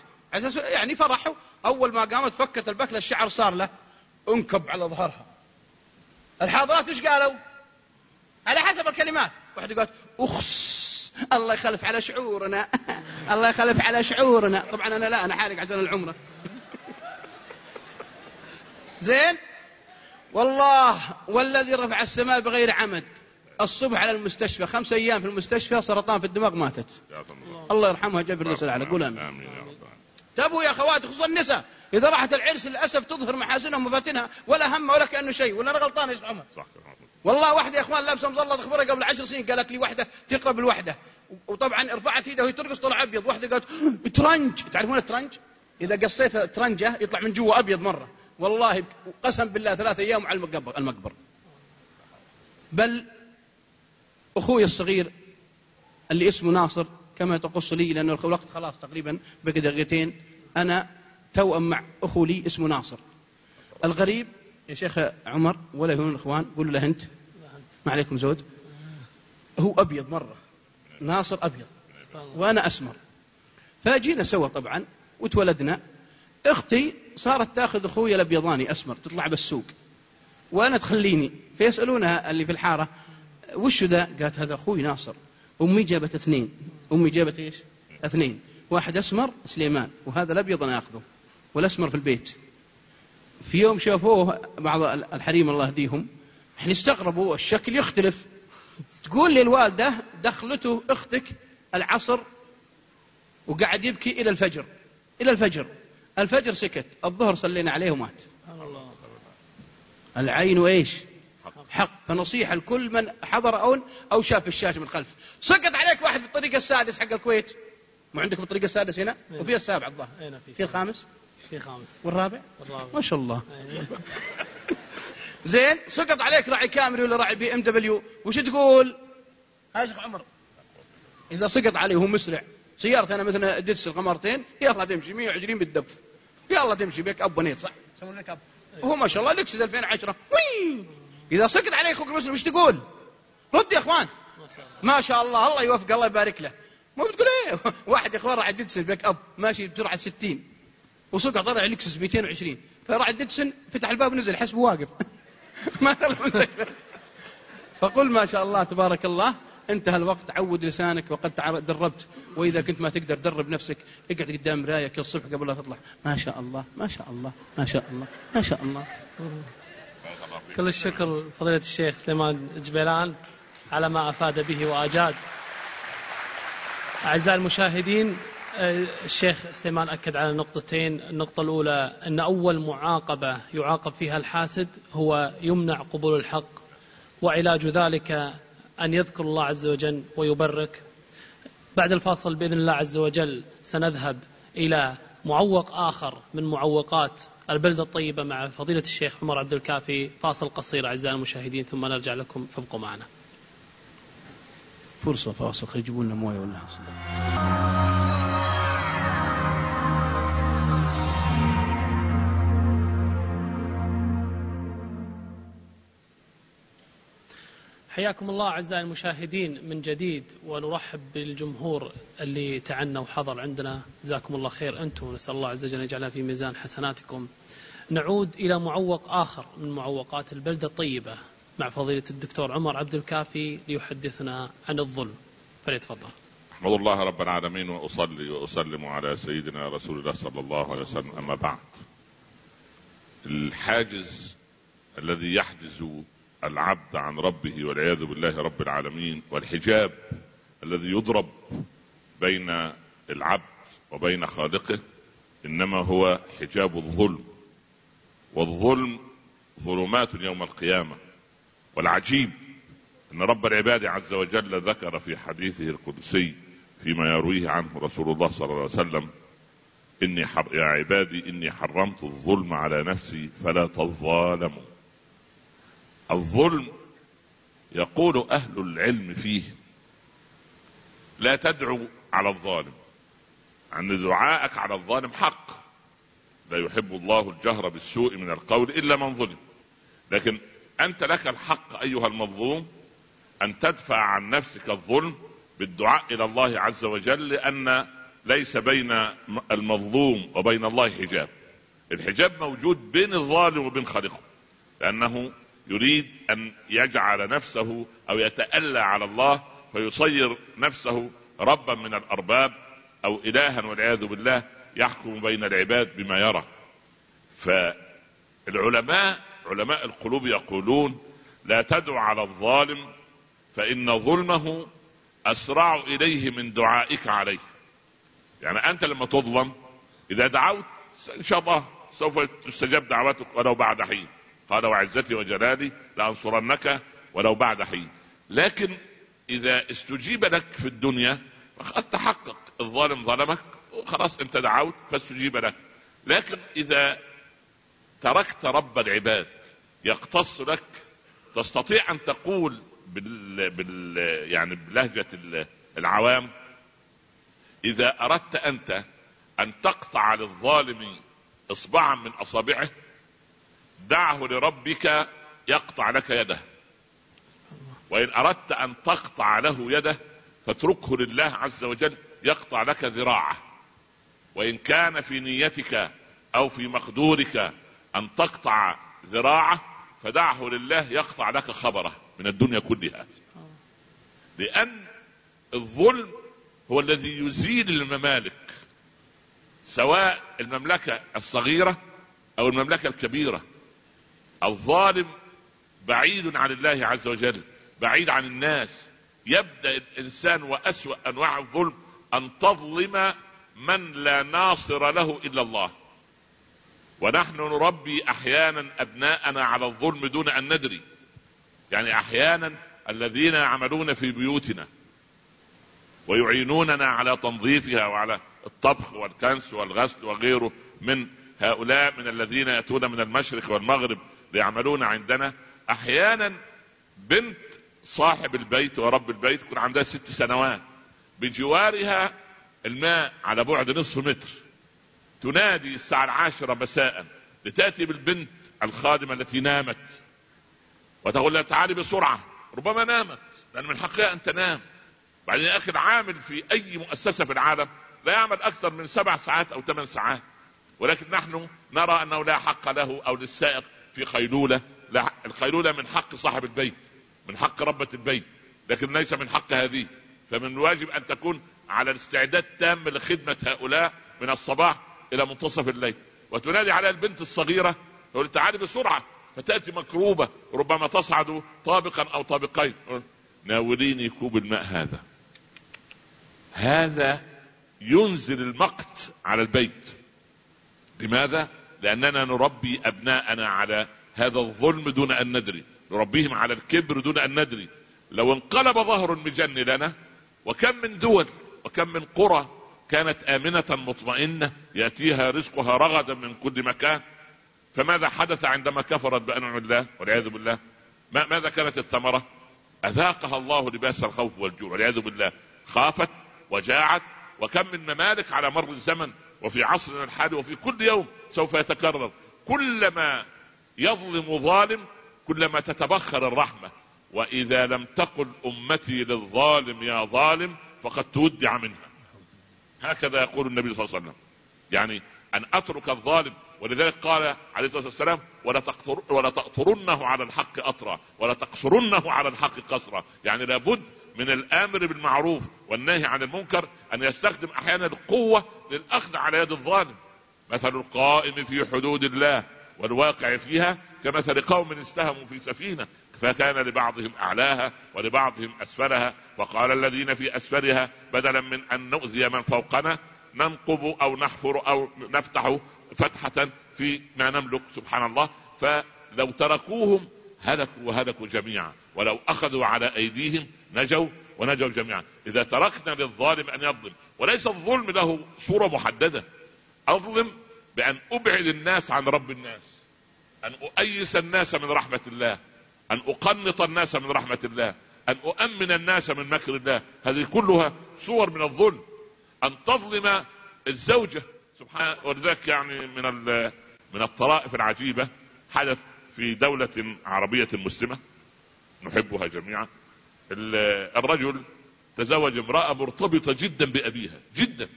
يعني فرحوا. أول ما قامت فكت البكلة الشعر صار له انكب على ظهرها. الحاضرات إيش قالوا؟ على حسب الكلمات. واحدة قالت أخس. الله يخلف على شعورنا. الله يخلف على شعورنا. طبعا أنا لا أنا حالق عشان العمرة. زين؟ والله والذي رفع السماء بغير عمد. الصبح على المستشفى. خمس أيام في المستشفى سرطان في الدماغ ماتت. الله يرحمها جبر ليس على قول آمين. تبوا يا اخوات خصوصا النساء. إذا راحت العرس للأسف تظهر محاسنها ومفاتنها ولا هم ولا كأنه شيء ولا أنا غلطان يا شيخ عمر. صح والله واحدة يا إخوان لابسه مظله اخبرها قبل عشر سنين قالت لي واحدة تقرا بالوحده وطبعا رفعت ايدها وهي ترقص طلع أبيض. واحدة قالت ترنج. تعرفون الترنج؟ إذا قصيت ترنجة يطلع من جوا أبيض مرة. والله قسم بالله ثلاثة أيام على المقبر بل أخوي الصغير اللي اسمه ناصر كما تقص لي لأنه الوقت خلاص تقريبا بقي دقيقتين أنا توأم مع أخو لي اسمه ناصر. الغريب يا شيخ عمر ولا يهون الإخوان قولوا له أنت. ما عليكم زود. هو أبيض مرة. ناصر أبيض. وأنا أسمر. فجينا سوا طبعا وتولدنا. أختي صارت تأخذ أخوي الأبيضاني أسمر تطلع بالسوق. وأنا تخليني فيسألونها اللي في الحارة وش ذا؟ قالت هذا أخوي ناصر. أمي جابت اثنين. أمي جابت إيش؟ اثنين. واحد أسمر سليمان. وهذا الأبيض أنا أخذه. والأسمر في البيت. في يوم شافوه بعض الحريم الله يهديهم إحنا استغربوا الشكل يختلف. تقول لي الوالدة دخلته أختك العصر وقعد يبكي إلى الفجر. إلى الفجر. الفجر سكت الظهر صلينا عليه ومات. العين إيش؟ حق. فنصيحة لكل من حضر أو أو شاف الشاشة من خلف. سقط عليك واحد بالطريق السادس حق الكويت. مو عندكم الطريق السادس هنا؟ إيه. وفي السابع الظاهر. إيه، في الخامس؟ في خامس. والرابع؟ الرابع ما شاء الله. زين سقط عليك راعي كامري ولا راعي بي إم دبليو؟ وش تقول؟ هاي شيخ عمر إذا سقط عليه وهو مسرع سيارتي أنا مثلا دس القمرتين يلا تمشي 120 بالدف يلا تمشي بيك أب ونيت صح؟ يسوون لك أب. وهو ما شاء الله لكسس 2010 وين إذا سقط عليك أخوك المسلم وش تقول؟ رد يا إخوان. ما شاء الله. الله يوفق الله يبارك له. مو بتقول إيه؟ واحد يا إخوان راح ديدسن بيك أب ماشي بسرعة 60 وسقط طلع لكسس 220 فراح ديدسن فتح الباب ونزل حسبه واقف. ما فقل ما شاء الله تبارك الله انتهى الوقت عود لسانك وقد دربت. وإذا كنت ما تقدر درب نفسك اقعد قدام مرايه كل صبح قبل لا تطلع. ما شاء الله ما شاء الله ما شاء الله ما شاء الله. كل الشكر فضيلة الشيخ سليمان جبيلان على ما أفاد به وأجاد. أعزائي المشاهدين الشيخ سليمان أكد على نقطتين. النقطة الأولى أن أول معاقبة يعاقب فيها الحاسد هو يمنع قبول الحق وعلاج ذلك أن يذكر الله عز وجل ويبرك. بعد الفاصل بإذن الله عز وجل سنذهب إلى معوق آخر من معوقات البلدة الطيبة مع فضيلة الشيخ عمر عبد الكافي. فاصل قصير أعزائي المشاهدين ثم نرجع لكم فابقوا معنا. فرصة فاصل. يجيبوا لنا مويه ولا حياكم الله أعزائي المشاهدين من جديد ونرحب بالجمهور اللي تعنى وحضر عندنا. جزاكم الله خير أنتم نسأل الله عز وجل أن يجعلها في ميزان حسناتكم. نعود إلى معوق آخر من معوقات البلدة الطيبة مع فضيلة الدكتور عمر عبد الكافي ليحدثنا عن الظلم. فليتفضل. أحمد الله رب العالمين وأصلي وأسلم على سيدنا رسول الله صلى الله عليه وسلم. أما بعد الحاجز الذي يحجز العبد عن ربه والعياذ بالله رب العالمين والحجاب الذي يضرب بين العبد وبين خالقه إنما هو حجاب الظلم والظلم ظلمات يوم القيامة والعجيب أن رب العباد عز وجل ذكر في حديثه القدسي فيما يرويه عنه رسول الله صلى الله عليه وسلم إني حر... يا عبادي إني حرمت الظلم على نفسي فلا تظالموا. الظلم يقول أهل العلم فيه. لا تدعو على الظالم. أن دعاءك على الظالم حق. لا يحب الله الجهر بالسوء من القول إلا من ظلم. لكن أنت لك الحق أيها المظلوم أن تدفع عن نفسك الظلم بالدعاء إلى الله عز وجل لأن ليس بين المظلوم وبين الله حجاب. الحجاب موجود بين الظالم وبين خالقه لأنه يريد أن يجعل نفسه أو يتألى على الله فيصير نفسه ربا من الأرباب أو إلها والعياذ بالله يحكم بين العباد بما يرى. العلماء علماء القلوب يقولون لا تدع على الظالم فإن ظلمه أسرع إليه من دعائك عليه. يعني أنت لما تظلم إذا دعوت إن شاء الله سوف تستجاب دعوتك ولو بعد حين. قال وعزتي وجلالي لأنصرنك ولو بعد حين. لكن إذا استجيب لك في الدنيا فقد تحقق. الظالم ظلمك خلاص أنت دعوت فاستجيب لك لكن إذا تركت رب العباد يقتص لك تستطيع أن تقول بال, بال يعني بلهجة العوام إذا أردت أنت أن تقطع للظالم إصبعا من أصابعه دعه لربك يقطع لك يده. وإن أردت أن تقطع له يده فاتركه لله عز وجل يقطع لك ذراعه. وإن كان في نيتك أو في مقدورك أن تقطع ذراعه فدعه لله يقطع لك خبره من الدنيا كلها. لأن الظلم هو الذي يزيل الممالك سواء المملكة الصغيرة أو المملكة الكبيرة. الظالم بعيد عن الله عز وجل بعيد عن الناس. يبدأ الإنسان وأسوأ أنواع الظلم أن تظلم من لا ناصر له إلا الله. ونحن نربي أحيانا أبناءنا على الظلم دون أن ندري. يعني أحيانا الذين يعملون في بيوتنا ويعينوننا على تنظيفها وعلى الطبخ والكنس والغسل وغيره من هؤلاء من الذين يأتون من المشرق والمغرب ليعملون عندنا أحيانا بنت صاحب البيت ورب البيت يكون عندها ست سنوات بجوارها الماء على بعد نصف متر. تنادي الساعة العاشرة مساء لتأتي بالبنت الخادمة التي نامت. وتقول لها تعالي بسرعة ربما نامت لأن من حقها أن تنام. بعدين أخي العامل في أي مؤسسة في العالم لا يعمل أكثر من سبع ساعات أو ثمان ساعات. ولكن نحن نرى أنه لا حق له أو للسائق في خيلولة لا الخيلولة من حق صاحب البيت من حق ربة البيت لكن ليس من حق هذه. فمن الواجب أن تكون على الاستعداد تام لخدمة هؤلاء من الصباح إلى منتصف الليل. وتنادي على البنت الصغيرة تقول تعالي بسرعة فتأتي مكروبة ربما تصعد طابقا أو طابقين. ناوليني كوب الماء هذا. هذا ينزل المقت على البيت. لماذا؟ لأننا نربي أبناءنا على هذا الظلم دون أن ندري. نربيهم على الكبر دون أن ندري. لو انقلب ظهر المجن لنا وكم من دول وكم من قرى كانت آمنة مطمئنة يأتيها رزقها رغدا من كل مكان فماذا حدث عندما كفرت بانعم الله والعياذ بالله. ما ماذا كانت الثمرة؟ أذاقها الله لباس الخوف والجوع. والعياذ بالله. خافت وجاعت وكم من ممالك على مر الزمن وفي عصرنا الحالي وفي كل يوم سوف يتكرر. كلما يظلم ظالم كلما تتبخر الرحمة. وإذا لم تقل أمتي للظالم يا ظالم فقد تودع منها. هكذا يقول النبي صلى الله عليه وسلم. يعني أن أترك الظالم. ولذلك قال عليه الصلاة والسلام ولا, تقطر ولا تقطرنه على الحق أطرا ولا تقصرنه على الحق قصرا. يعني لابد من الآمر بالمعروف والنهي عن المنكر أن يستخدم أحيانا القوة للأخذ على يد الظالم. مثل القائم في حدود الله والواقع فيها كمثل قوم استهموا في سفينة فكان لبعضهم أعلاها ولبعضهم أسفلها. وقال الذين في أسفلها بدلا من أن نؤذي من فوقنا ننقب أو نحفر أو نفتح فتحة في ما نملك سبحان الله. فلو تركوهم هلكوا وهلكوا جميعا. ولو أخذوا على أيديهم نجوا ونجوا جميعا. إذا تركنا للظالم أن يظلم وليس الظلم له صورة محددة. أظلم بأن أبعد الناس عن رب الناس أن أؤيس الناس من رحمة الله أن أقنط الناس من رحمة الله أن أؤمن الناس من مكر الله. هذه كلها صور من الظلم. أن تظلم الزوجة. سبحان ولذلك يعني من من الطرائف العجيبة حدث في دولة عربية مسلمة. نحبها جميعا. الرجل تزوج امرأة مرتبطة جدا بأبيها جدا.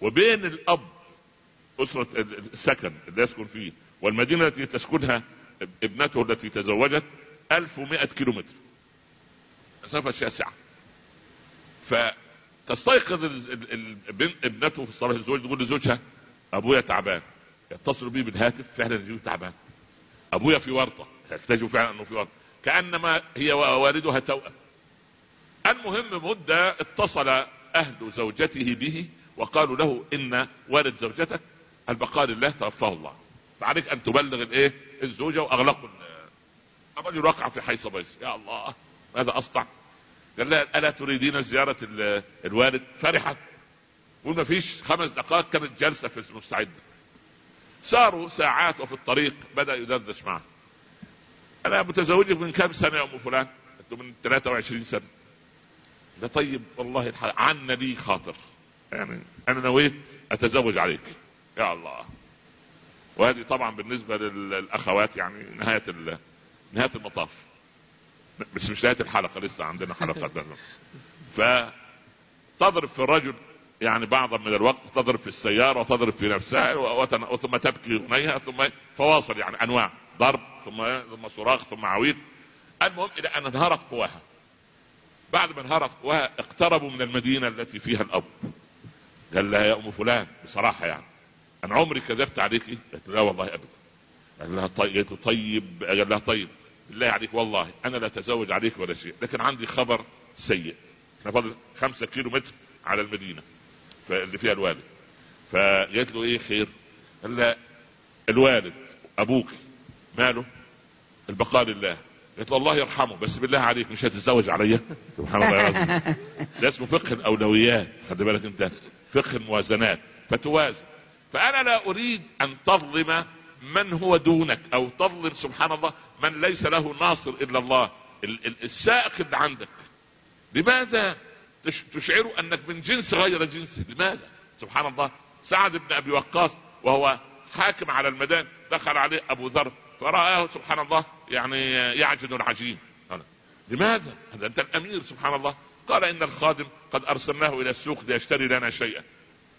وبين الأب أسرة السكن اللي يسكن فيه والمدينة التي تسكنها ابنته التي تزوجت 1100 كيلو متر مسافة شاسعة. فتستيقظ ابنته في صلاة الزوج تقول لزوجها أبويا تعبان. يتصل بي بالهاتف فعلا تعبان. أبويا في ورطة. يكتشف فعلا إنه في ورطة. كأنما هي ووالدها توأم. المهم مدة اتصل أهل زوجته به وقالوا له إن والد زوجتك. البقاء لله توفاه الله. فعليك أن تبلغ الإيه؟ الزوجة واغلقوا الرجل وقع في حيث بيس يا الله ماذا أصنع؟ قال لها ألا تريدين زيارة الوالد؟ فرحت وما فيش. خمس دقائق كانت جالسه في مستعده ساروا ساعات وفي الطريق بدأ يدردش معه. أنا متزوجك من كم سنة يا أم فلان؟ قلت من 23 سنة. ده طيب والله الحال عنا لي خاطر. يعني أنا نويت أتزوج عليك. يا الله. وهذه طبعا بالنسبة للأخوات يعني نهاية نهاية المطاف. بس مش نهاية الحلقة لسه عندنا حلقه فتضرب في الرجل يعني بعضا من الوقت تضرب في السيارة وتضرب في نفسها ثم تبكي غنيها ثم فواصل يعني أنواع. ضرب ثم ثم صراخ ثم عويل المهم إلى أن انهارت قواها. بعد ما انهارت قواها اقتربوا من المدينة التي فيها الأب. قال لها يا أم فلان بصراحة يعني. أنا عمري كذبت عليكي قالت لا والله أبدا. قال لها طيب طيب قال لها طيب. بالله عليك والله أنا لا أتزوج عليك ولا شيء لكن عندي خبر سيء. إحنا فاضل خمسة كيلو متر على المدينة اللي فيها الوالد. فقالت له إيه خير؟ قال لها الوالد أبوك ماله؟ البقاء لله. قلت له الله يرحمه بس بالله عليك مش هتتزوج عليا؟ سبحان الله العظيم ده اسمه فقه الأولويات خلي بالك انت. فقه الموازنات فتوازن. فأنا لا أريد أن تظلم من هو دونك أو تظلم سبحان الله من ليس له ناصر إلا الله. السائق اللي عندك. لماذا تشعر أنك من جنس غير جنسه؟ لماذا؟ سبحان الله. سعد بن أبي وقاص وهو حاكم على المدان دخل عليه أبو ذر فرآه سبحان الله يعني يعجن العجين. لماذا؟ أنت الأمير سبحان الله. قال إن الخادم قد أرسلناه إلى السوق ليشتري لنا شيئا.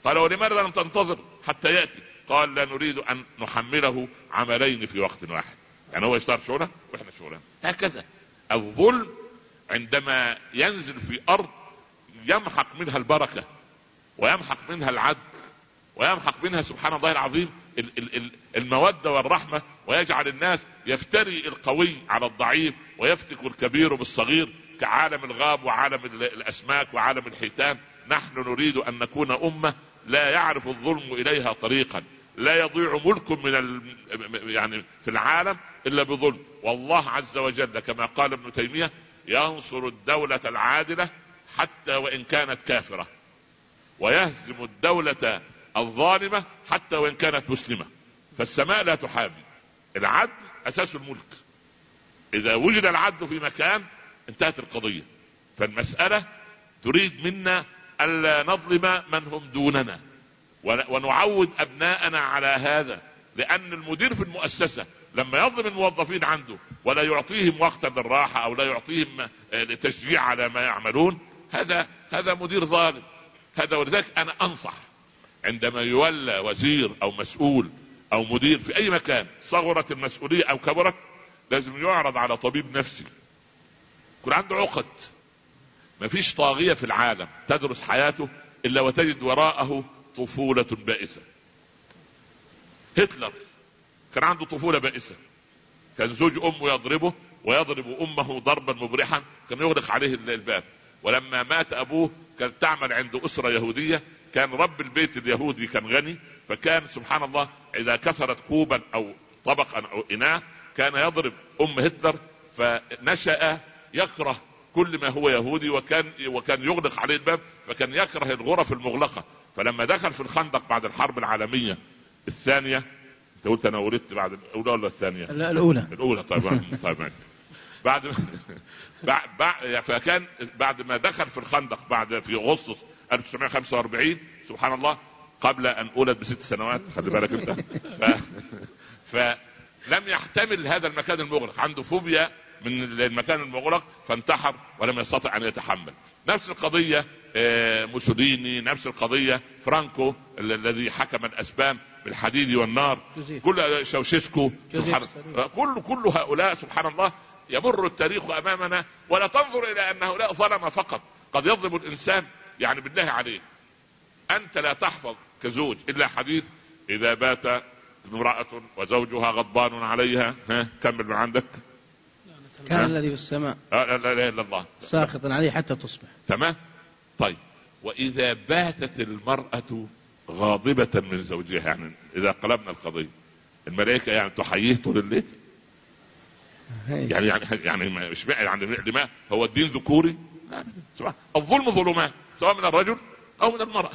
قال ولماذا لم تنتظر حتى يأتي؟ قال لا نريد أن نحمله عملين في وقت واحد. يعني هو يشتغل شغلة وإحنا شغلنا هكذا. الظلم عندما ينزل في أرض يمحق منها البركة ويمحق منها العدل. ويمحق منها سبحان الله العظيم المودة والرحمة ويجعل الناس يفتري القوي على الضعيف ويفتك الكبير بالصغير كعالم الغاب وعالم الأسماك وعالم الحيتان نحن نريد أن نكون أمة لا يعرف الظلم إليها طريقا لا يضيع ملك من. يعني في العالم إلا بظلم والله عز وجل كما قال ابن تيمية ينصر الدولة العادلة حتى وإن كانت كافرة ويهزم الدولة الظالمة حتى وإن كانت مسلمة. فالسماء لا تحابي العدل أساس الملك. إذا وجد العدل في مكان انتهت القضية. فالمسألة تريد منا ألا نظلم من هم دوننا. ونعود أبناءنا على هذا. لأن المدير في المؤسسة لما يظلم الموظفين عنده ولا يعطيهم وقتا للراحة أو لا يعطيهم آه، تشجيع على ما يعملون هذا هذا مدير ظالم. هذا ولذلك أنا أنصح عندما يولى وزير أو مسؤول أو مدير في أي مكان صغرت المسؤولية أو كبرت لازم يعرض على طبيب نفسي. يكون عنده عقد. ما فيش طاغية في العالم تدرس حياته إلا وتجد وراءه طفولة بائسة. هتلر كان عنده طفولة بائسة. كان زوج أمه يضربه ويضرب أمه ضربا مبرحا كان يغلق عليه الباب. ولما مات أبوه كانت تعمل عند أسرة يهودية كان رب البيت اليهودي كان غني فكان سبحان الله إذا كثرت كوبا أو طبقا أو إناء كان يضرب أم هتلر فنشأ يكره كل ما هو يهودي وكان وكان يغلق عليه الباب فكان يكره الغرف المغلقة. فلما دخل في الخندق بعد الحرب العالمية الثانية أنت قلت أنا ولدت بعد الأولى ولا الثانية؟ لا الأولى. الأولى طيب طيب. بعد بعد فكان بعد ما دخل في الخندق بعد في أغسطس 1945 سبحان الله قبل أن أولد بست سنوات خلي بالك انت. ف... فلم يحتمل هذا المكان المغلق. عنده فوبيا من المكان المغلق فانتحر ولم يستطع أن يتحمل. نفس القضية آه، موسوليني نفس القضية فرانكو الذي حكم الأسبان بالحديد والنار. كل تشاوشيسكو سبحان كل كل هؤلاء سبحان الله يمر التاريخ أمامنا ولا تنظر إلى أن هؤلاء ظلم فقط. قد يظلم الإنسان يعني بالله عليك أنت لا تحفظ كزوج إلا حديث إذا بات امرأة وزوجها غضبان عليها ها كمل من عندك. كان الذي في السماء. لا لا إله إلا الله. ساخطا عليه حتى تصبح. تمام؟ طيب. وإذا باتت المرأة غاضبة من زوجها يعني إذا قلبنا القضية الملائكة يعني تحييه طول الليل يعني يعني يعني مش يعني لما هو الدين ذكوري. الظلم ظلمات سواء من الرجل أو من المرأة.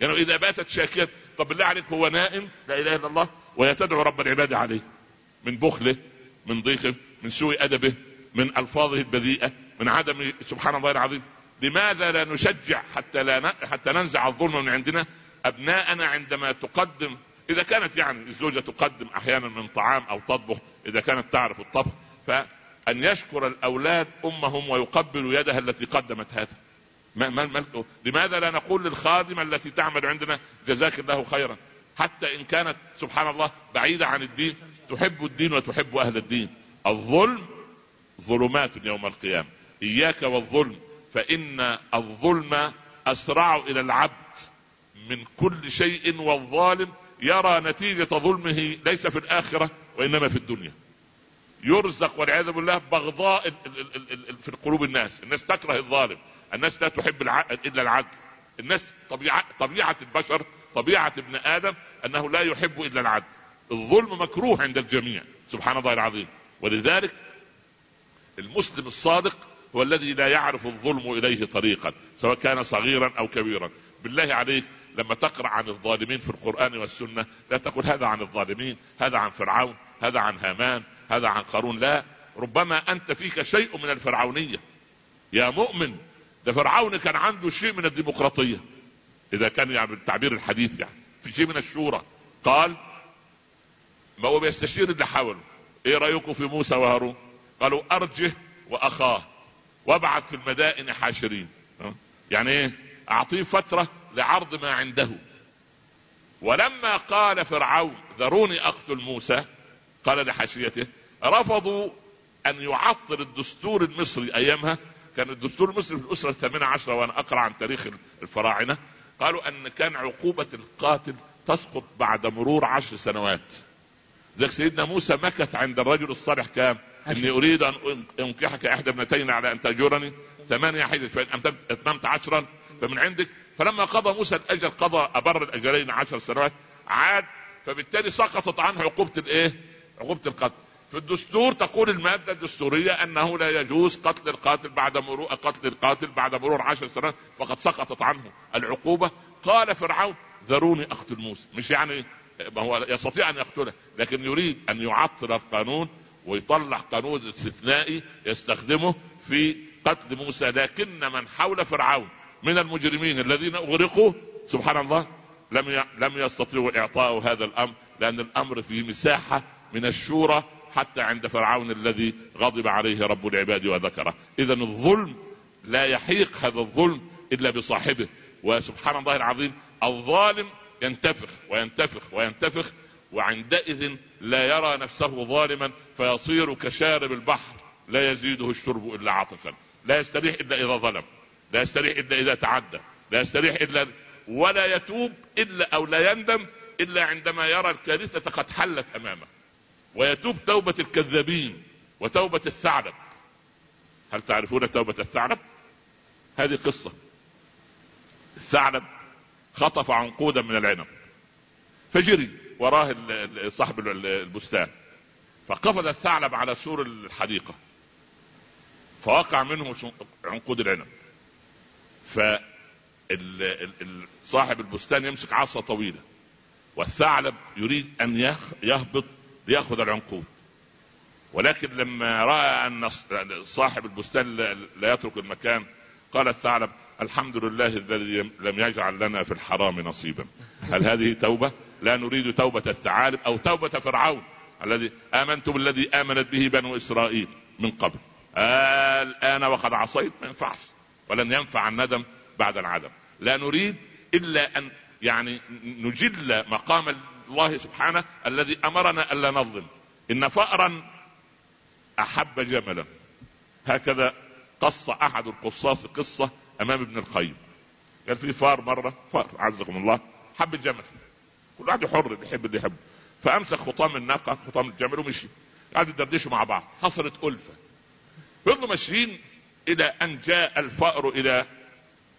يعني إذا باتت شاكية طب بالله عليك هو نائم؟ لا إله إلا الله. ويتدعو رب العباد عليه من بخله من ضيقه من سوء أدبه من ألفاظه البذيئة من عدم سبحان الله العظيم. لماذا لا نشجع حتى لا حتى ننزع الظلم من عندنا؟ أبناءنا عندما تقدم إذا كانت يعني الزوجة تقدم أحيانا من طعام أو تطبخ إذا كانت تعرف الطبخ فان يشكر الأولاد أمهم ويقبلوا يدها التي قدمت هذا. ما ما ما لماذا لا نقول للخادمة التي تعمل عندنا جزاك الله خيرا؟ حتى إن كانت سبحان الله بعيدة عن الدين تحب الدين وتحب أهل الدين. الظلم ظلمات يوم القيامة. إياك والظلم فإن الظلم أسرع إلى العبد من كل شيء والظالم يرى نتيجة ظلمه ليس في الآخرة وإنما في الدنيا. يرزق والعياذ بالله بغضاء في قلوب الناس. الناس تكره الظالم. الناس لا تحب إلا العدل. الناس طبيعه طبيعة البشر طبيعة ابن آدم أنه لا يحب إلا العدل. الظلم مكروه عند الجميع. سبحان الله العظيم. ولذلك المسلم الصادق هو الذي لا يعرف الظلم إليه طريقا سواء كان صغيرا أو كبيرا. بالله عليك لما تقرأ عن الظالمين في القرآن والسنة لا تقول هذا عن الظالمين هذا عن فرعون هذا عن هامان هذا عن قارون لا. ربما أنت فيك شيء من الفرعونية. يا مؤمن ده فرعون كان عنده شيء من الديمقراطية. إذا كان يعني بالتعبير الحديث يعني في شيء من الشورى. قال ما هو بيستشير اللي حوله إيه رأيكم في موسى وهارون؟ قالوا أرجه وأخاه وابعث في المدائن حاشرين. يعني إيه؟ أعطيه فترة لعرض ما عنده. ولما قال فرعون ذروني أقتل موسى قال لحاشيته رفضوا أن يعطل الدستور المصري أيامها. كان الدستور المصري في الأسرة الثامنة عشرة وأنا أقرأ عن تاريخ الفراعنة. قالوا أن كان عقوبة القاتل تسقط بعد مرور عشر سنوات. ذلك سيدنا موسى مكث عند الرجل الصالح كام؟ إني أريد أن أنكحك إحدى ابنتين على أن تأجرني. ثمانية حجج فإن أتممت عشرا فمن عندك فلما قضى موسى الأجل قضى ابر الأجلين عشر سنوات عاد فبالتالي سقطت عنه عقوبة الإيه؟ عقوبة القتل. في الدستور تقول المادة الدستورية أنه لا يجوز قتل القاتل بعد مرور قتل القاتل بعد مرور عشر سنوات فقد سقطت عنه العقوبة. قال فرعون ذروني أقتل موسى. مش يعني هو يستطيع أن يقتله لكن يريد أن يعطل القانون ويطلع قانون استثنائي يستخدمه في قتل موسى. لكن من حول فرعون من المجرمين الذين أغرقوا. سبحان الله لم لم يستطيعوا إعطاء هذا الأمر لأن الأمر فيه مساحة من الشورى حتى عند فرعون الذي غضب عليه رب العباد وذكره. اذا الظلم لا يحيق هذا الظلم إلا بصاحبه. وسبحان الله العظيم الظالم ينتفخ وينتفخ وينتفخ وعندئذ لا يرى نفسه ظالما فيصير كشارب البحر لا يزيده الشرب إلا عطشا لا يستريح إلا إذا ظلم. لا يستريح إلا إذا تعدى. لا يستريح إلا ولا يتوب إلا أو لا يندم إلا عندما يرى الكارثة قد حلت أمامه. ويتوب توبة الكذابين وتوبة الثعلب. هل تعرفون توبة الثعلب؟ هذه قصة. الثعلب خطف عنقودا من العنب. فجري وراه صاحب البستان. فقفز الثعلب على سور الحديقة. فوقع منه عنقود العنب. صاحب البستان يمسك عصا طويلة والثعلب يريد أن يهبط ليأخذ العنقود. ولكن لما رأى أن صاحب البستان لا يترك المكان قال الثعلب الحمد لله الذي لم يجعل لنا في الحرام نصيبا. هل هذه توبة؟ لا نريد توبة الثعالب أو توبة فرعون الذي امنت بالذي آمنت به بنو إسرائيل من قبل. الآن وقد عصيت ما ينفعش ولن ينفع الندم بعد العدم. لا نريد إلا أن يعني نجل مقام الله سبحانه الذي أمرنا الا نظلم. إن فأرا أحب جملا. هكذا قص أحد القصاص قصة أمام ابن القيم. قال في فار مرة فار عزكم الله حب الجمل. كل واحد حر بيحب اللي يحبه. فأمسك خطام الناقة خطام الجمل ومشي. قعدوا يدردشوا مع بعض. حصلت ألفة. فضلوا ماشيين إلى أن جاء الفأر إلى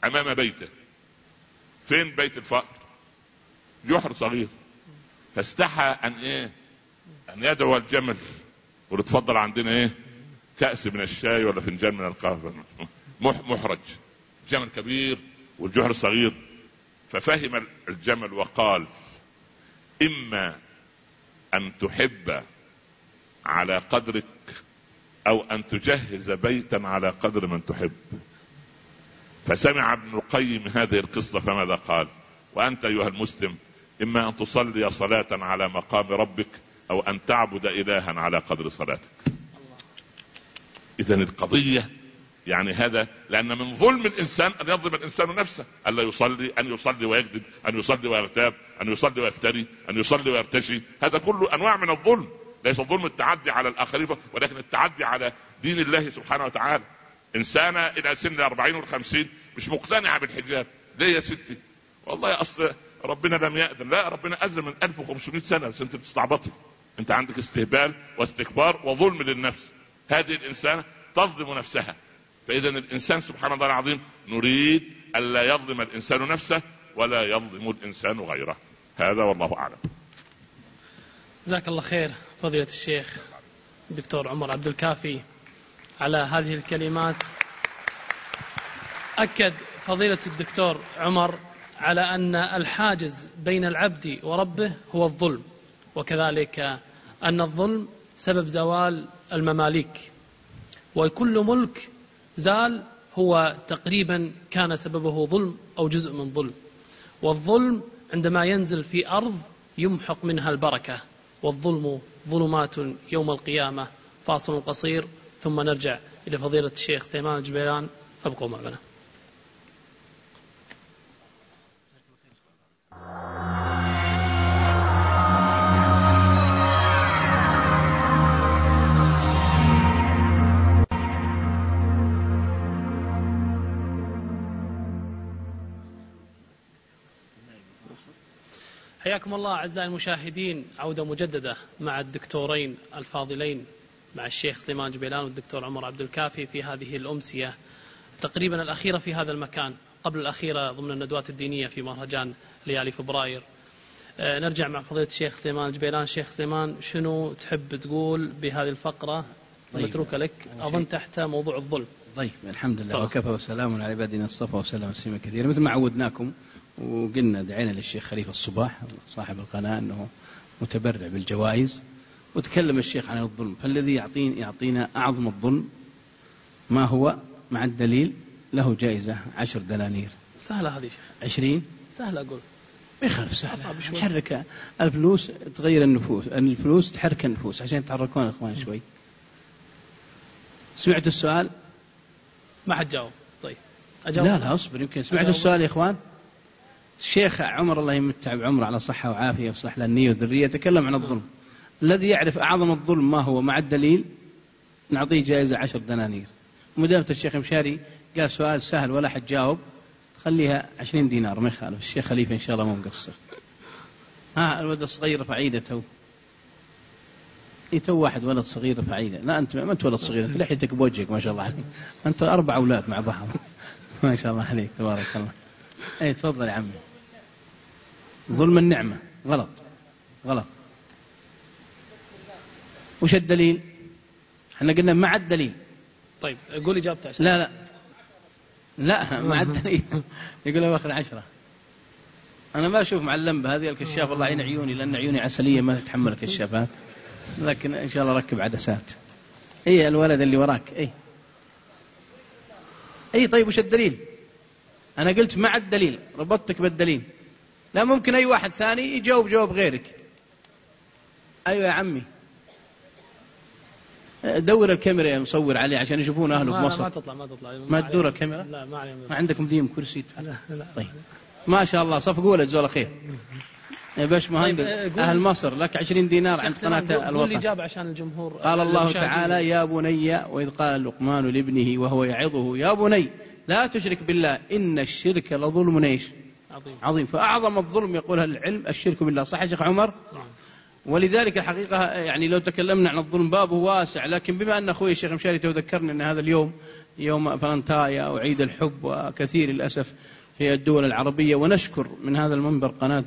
أمام بيته. فين بيت الفأر؟ جحر صغير. فاستحى أن إيه؟ أن يدعو الجمل. وتفضل عندنا إيه؟ كأس من الشاي ولا فنجان من القهوة. محرج. جمل كبير والجحر صغير. ففهم الجمل وقال إما أن تحب على قدرك أو أن تجهز بيتا على قدر من تحب. فسمع ابن القيم هذه القصة فماذا قال؟ وأنت أيها المسلم إما أن تصلي صلاة على مقام ربك أو أن تعبد إلها على قدر صلاتك. إذا القضية يعني هذا لأن من ظلم الإنسان أن يظلم الإنسان نفسه. ألا يصلي أن يصلي ويكذب أن يصلي ويغتاب أن يصلي ويفتري أن يصلي ويرتشي. هذا كله أنواع من الظلم. ليس الظلم التعدي على الآخرين ولكن التعدي على دين الله سبحانه وتعالى. إنسانة إلى سن الأربعين والخمسين مش مقتنعة بالحجاب. ليه يا ستي؟ والله أصل ربنا لم يأذن. لا ربنا أذن من 1500 سنة بس أنت بتستعبطي. أنت عندك استهبال واستكبار وظلم للنفس. هذه الإنسانة تظلم نفسها. فإذا الإنسان سبحان الله العظيم نريد ألا يظلم الإنسان نفسه ولا يظلم الإنسان غيره. هذا والله أعلم. جزاك الله خير فضيلة الشيخ الدكتور عمر عبد الكافي على هذه الكلمات. أكد فضيلة الدكتور عمر على أن الحاجز بين العبد وربه هو الظلم وكذلك أن الظلم سبب زوال المماليك وكل ملك زال هو تقريبا كان سببه ظلم أو جزء من ظلم والظلم عندما ينزل في أرض يمحق منها البركة. والظلم ظلمات يوم القيامة فاصل قصير ثم نرجع إلى فضيلة الشيخ ثيمان الجبيلان. فابقوا معنا. حياكم الله أعزائي المشاهدين. عودة مجددة مع الدكتورين الفاضلين مع الشيخ سليمان جبيلان والدكتور عمر عبد الكافي في هذه الأمسية تقريبا الأخيرة في هذا المكان قبل الأخيرة ضمن الندوات الدينية في مهرجان ليالي فبراير. آه، نرجع مع فضيلة الشيخ سليمان جبيلان. شيخ سليمان شنو تحب تقول بهذه الفقرة؟ طيب. متروكة لك. أظن تحت موضوع الظلم. طيب الحمد لله وكفى وسلام على عبادنا الصفا وسلم تسليما كثيرا مثل ما عودناكم وقلنا دعينا للشيخ خليفة الصباح صاحب القناة أنه متبرع بالجوائز وتكلم الشيخ عن الظلم. فالذي يعطين يعطينا أعظم الظلم ما هو؟ مع الدليل له جائزة عشر دنانير. سهلة هذه عشرين؟ سهلة أقول. ما يخالف سهلة. تحرك الفلوس تغير النفوس. الفلوس تحرك النفوس عشان يتحركون الإخوان شوي. سمعت السؤال؟ ما حد جاوب. طيب. أجاوب. لا لا أصبر يمكن سمعت السؤال يا إخوان؟ الشيخ عمر الله يمتع بعمره على صحة وعافية وصح النية والذرية تكلم عن الظلم. الذي يعرف أعظم الظلم ما هو؟ مع الدليل نعطيه جائزة عشر دنانير. ومدامة الشيخ مشاري قال سؤال سهل ولا حد جاوب. خليها عشرين دينار ما يخالف. الشيخ خليفة إن شاء الله مو مقصر. ها الولد الصغير رفع ايده تو. اي تو واحد ولد صغير رفع ايده لا أنت ما أنت ولد صغير أنت لحيتك بوجهك ما شاء الله عليك. أنت أربع أولاد مع بعض. ما شاء الله عليك تبارك الله. اي تفضل يا عمي. ظلم النعمة. غلط. غلط. وش الدليل؟ إحنا قلنا مع الدليل. طيب قول إجابته عشان لا لا. لا مع الدليل. يقول له باخذ عشرة. أنا ما أشوف مع اللمبة هذه الكشاف. الله يعين عيوني لأن عيوني عسلية ما تتحمل الكشافات لكن إن شاء الله ركب عدسات. إي الولد اللي وراك. إي. إي طيب وش الدليل؟ أنا قلت مع الدليل. ربطتك بالدليل. لا ممكن أي واحد ثاني يجاوب جواب غيرك. أيوة يا عمي. دور الكاميرا يا مصور عليه عشان يشوفون أهله في مصر ما تطلع ما تطلع. ما تدور الكاميرا؟ لا ما عليهم ما عندكم ذيم كرسي؟ لا لا. طيب. ما شاء الله صفقوا له جزاه خير. يا باش مهندس طيب أهل مصر لك عشرين دينار عند قناة الوطن. الإجابة عشان الجمهور قال الله تعالى يا بني وإذ قال لقمان لابنه وهو يعظه يا بني لا تشرك بالله إن الشرك لظلم. إيش؟ عظيم. عظيم. فأعظم الظلم يقول العلم الشرك بالله. صح يا شيخ عمر؟ نعم. ولذلك الحقيقة يعني لو تكلمنا عن الظلم بابه واسع لكن بما أن أخوي الشيخ مشاري تذكرني أن هذا اليوم يوم فلنتايا أو عيد الحب وكثير للأسف في الدول العربية ونشكر من هذا المنبر قناة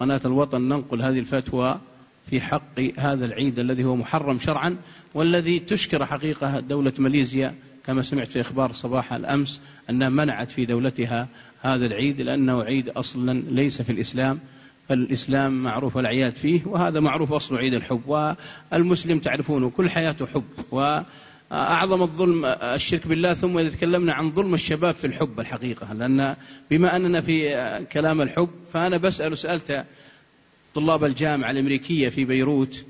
قناة الوطن ننقل هذه الفتوى في حق هذا العيد الذي هو محرم شرعا والذي تشكر حقيقة دولة ماليزيا كما سمعت في إخبار صباح الأمس أنها منعت في دولتها هذا العيد لأنه عيد أصلا ليس في الإسلام فالإسلام معروف الأعياد فيه وهذا معروف أصل عيد الحب. والمسلم تعرفونه كل حياته حب وأعظم الظلم الشرك بالله ثم إذا تكلمنا عن ظلم الشباب في الحب الحقيقة. لأن بما أننا في كلام الحب فأنا بسأل سألت طلاب الجامعة الأمريكية في بيروت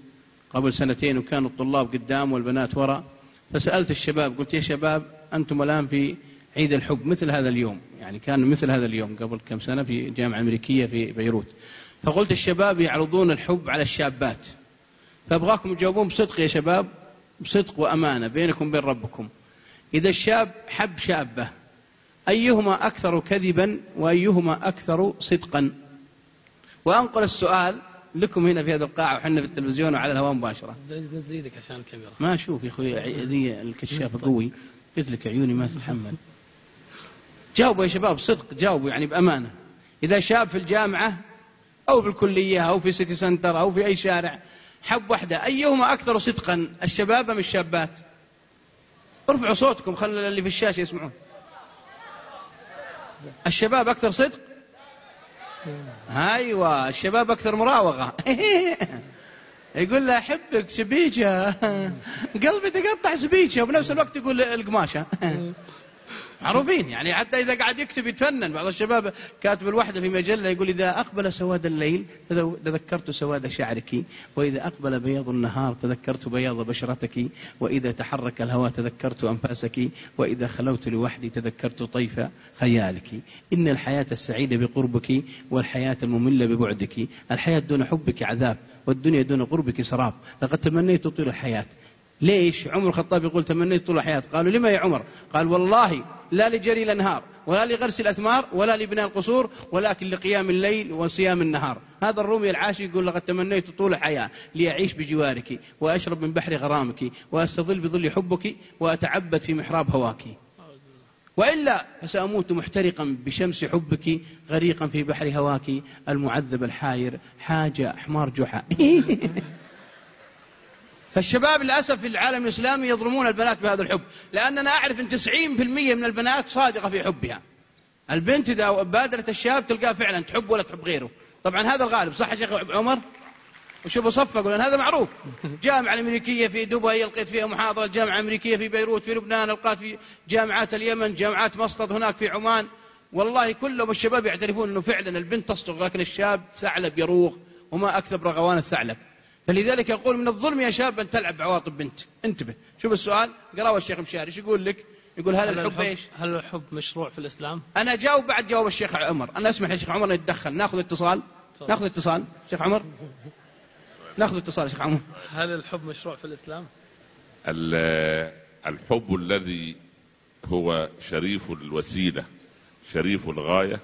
قبل سنتين وكانوا الطلاب قدام والبنات وراء فسألت الشباب قلت يا شباب أنتم الآن في عيد الحب مثل هذا اليوم يعني كان مثل هذا اليوم قبل كم سنة في جامعة أمريكية في بيروت. فقلت الشباب يعرضون الحب على الشابات. فأبغاكم تجاوبون بصدق يا شباب بصدق وأمانة بينكم وبين ربكم. إذا الشاب حب شابة أيهما أكثر كذبا وأيهما أكثر صدقا؟ وأنقل السؤال لكم هنا في هذه القاعة وحنا في التلفزيون وعلى الهواء مباشرة. نزل إيدك عشان الكاميرا. ما أشوف يا أخوي ذي الكشافة قوي. قلت لك عيوني ما تتحمل. جاوبوا يا شباب صدق جاوبوا يعني بأمانة. إذا شاب في الجامعة أو في الكلية أو في سيتي سنتر أو في أي شارع حب واحدة أيهما أكثر صدقا الشباب أم الشابات؟ ارفعوا صوتكم خلي اللي في الشاشة يسمعون. الشباب أكثر صدق؟ أيوه الشباب أكثر مراوغة. يقول له أحبك سبيجة. قلبي تقطع سبيجة وبنفس الوقت يقول ألقماشة. معروفين. يعني حتى إذا قاعد يكتب يتفنن. بعض الشباب كاتب الوحدة في مجلة يقول إذا أقبل سواد الليل تذكرت سواد شعرك وإذا أقبل بياض النهار تذكرت بياض بشرتك وإذا تحرك الهواء تذكرت أنفاسك وإذا خلوت لوحدي تذكرت طيف خيالك. إن الحياة السعيدة بقربك والحياة المملة ببعدك. الحياة دون حبك عذاب والدنيا دون قربك سراب. لقد تمنيت طول الحياة. ليش عمر الخطاب يقول تمنيت طول الحياة؟ قالوا لما يا عمر؟ قال والله لا لجري الأنهار ولا لغرس الأثمار ولا لبناء القصور ولكن لقيام الليل وصيام النهار. هذا الرومي العاشق يقول لقد تمنيت طول الحياة لأعيش بجوارك وأشرب من بحر غرامك وأستظل بظل حبك وأتعبد في محراب هواك. وإلا فسأموت محترقا بشمس حبك غريقا في بحر هواك المعذب الحاير حاجة حمار جحا. فالشباب للأسف في العالم الإسلامي يظلمون البنات بهذا الحب لأننا أعرف أن 90% من البنات صادقة في حبها. البنت إذا بادرت الشاب تلقاه فعلا تحب ولا تحب غيره. طبعا هذا الغالب صح يا شيخ عمر؟ وشوفوا صفقوا لأن هذا معروف. جامعة الأمريكية في دبي لقيت فيها محاضرة الجامعة الأمريكية في بيروت في لبنان لقيت في جامعات اليمن جامعات مسقط هناك في عمان. والله كلهم الشباب يعترفون أنه فعلا البنت تصدق لكن الشاب ثعلب يروغ وما أكثر رغوان الثعلب. فلذلك يقول من الظلم يا شاب أن تلعب بعواطف بنت. انتبه. شوف السؤال. قرأه الشيخ مشاري. إيش يقول لك؟ يقول هل, هل الحب إيش؟ هل الحب مشروع في الإسلام؟ أنا جاوب بعد جواب الشيخ عمر. أنا أسمح يا شيخ عمر نتدخل نأخذ اتصال. طبعا. نأخذ اتصال. شيخ عمر. نأخذ اتصال شيخ عمر. هل الحب مشروع في الإسلام؟ الحب الذي هو شريف الوسيلة شريف الغاية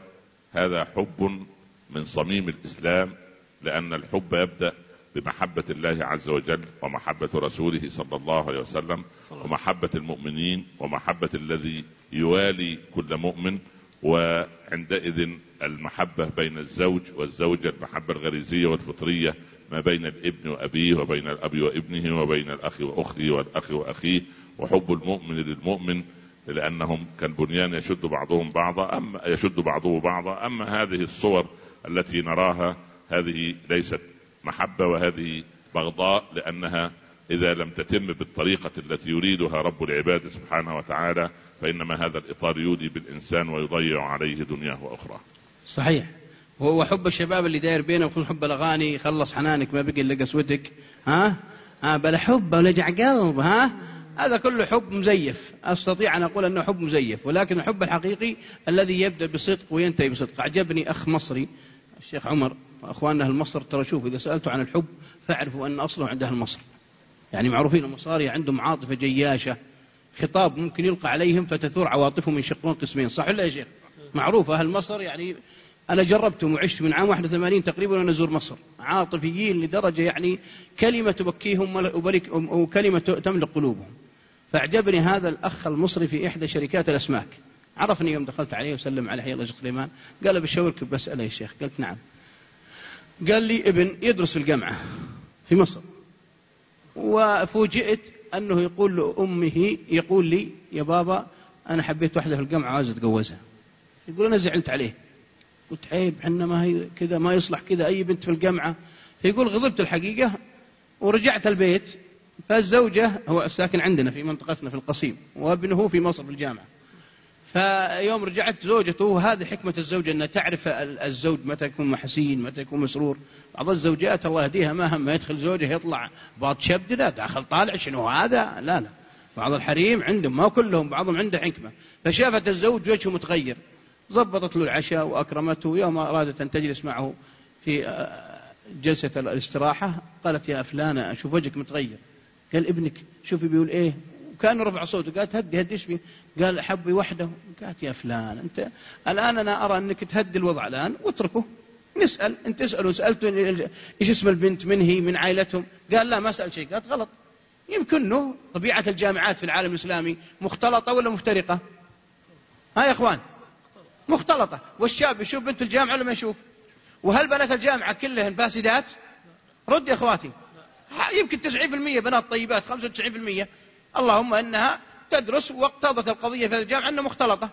هذا حب من صميم الإسلام لأن الحب يبدأ بمحبة الله عز وجل ومحبة رسوله صلى الله عليه وسلم ومحبة المؤمنين ومحبة الذي يوالي كل مؤمن وعندئذ المحبة بين الزوج والزوجة المحبة الغريزية والفطرية ما بين الابن وأبيه وبين الأب وابنه وبين الأخ وأخته والأخ وأخيه وحب المؤمن للمؤمن لأنهم كالبنيان يشد بعضهم بعضا أما يشد بعضه بعضا أما هذه الصور التي نراها هذه ليست محبة وهذه بغضاء لأنها إذا لم تتم بالطريقة التي يريدها رب العباد سبحانه وتعالى فإنما هذا الإطار يودي بالإنسان ويضيع عليه دنياه وأخراه. صحيح. وهو حب الشباب اللي داير بينه وخصوصا حب الأغاني خلص حنانك ما بقي إلا قسوتك. ها؟ ها بلا حب ولجع قلب ها؟ هذا كله حب مزيف. أستطيع أن أقول أنه حب مزيف ولكن الحب الحقيقي الذي يبدأ بصدق وينتهي بصدق. أعجبني أخ مصري الشيخ عمر. أخواننا أهل مصر ترى شوف إذا سألتوا عن الحب فاعرفوا أن أصله عند أهل مصر. يعني معروفين المصاري عندهم عاطفة جياشة خطاب ممكن يلقى عليهم فتثور عواطفهم ينشقون قسمين صح ولا يا شيخ؟ معروف أهل مصر يعني أنا جربتهم وعشت من عام 81 تقريبا وأنا أزور مصر عاطفيين لدرجة يعني كلمة تبكيهم وكلمة تملك قلوبهم. فأعجبني هذا الأخ المصري في إحدى شركات الأسماك. عرفني يوم دخلت عليه وسلم عليه حي الله سليمان قال بشاورك بسأله يا شيخ قلت نعم. قال لي ابن يدرس في الجامعة في مصر. وفوجئت أنه يقول لأمه يقول لي يا بابا أنا حبيت واحدة في الجامعة وعايز أتجوزها يقول أنا زعلت عليه. قلت عيب حنا ما هي كذا ما يصلح كذا أي بنت في الجامعة. فيقول غضبت الحقيقة ورجعت البيت فالزوجة هو ساكن عندنا في منطقتنا في القصيم وابنه في مصر في الجامعة. فيوم رجعت زوجته هذه حكمة الزوجة أنها تعرف الزوج متى يكون محسين متى يكون مسرور. بعض الزوجات الله يهديها ما هم يدخل زوجه يطلع باط شبد لا داخل طالع شنو هذا؟ لا لا. بعض الحريم عندهم ما كلهم بعضهم عنده حكمة. فشافت الزوج وجهه متغير. ضبطت له العشاء وأكرمته يوم أرادت أن تجلس معه في آه، جلسة الاستراحة قالت يا فلانة أشوف وجهك متغير. قال ابنك شوفي بيقول إيه؟ وكان رفع صوته قالت هدي هدي إيش؟ قال حبي وحده قالت يا فلان أنت الآن أنا أرى أنك تهدي الوضع الآن واتركه نسأل أنت تساله سالته إيش اسم البنت من هي من عائلتهم قال لا ما سأل شيء قالت غلط يمكنه طبيعة الجامعات في العالم الإسلامي مختلطة ولا مفترقة؟ ها يا إخوان مختلطة والشاب يشوف بنت الجامعة ولا ما يشوف؟ وهل بنات الجامعة كلهن فاسدات؟ رد يا إخواتي يمكن 90% بنات طيبات 95% اللهم إنها تدرس واقتضت القضية في الجامعة أنها مختلطة.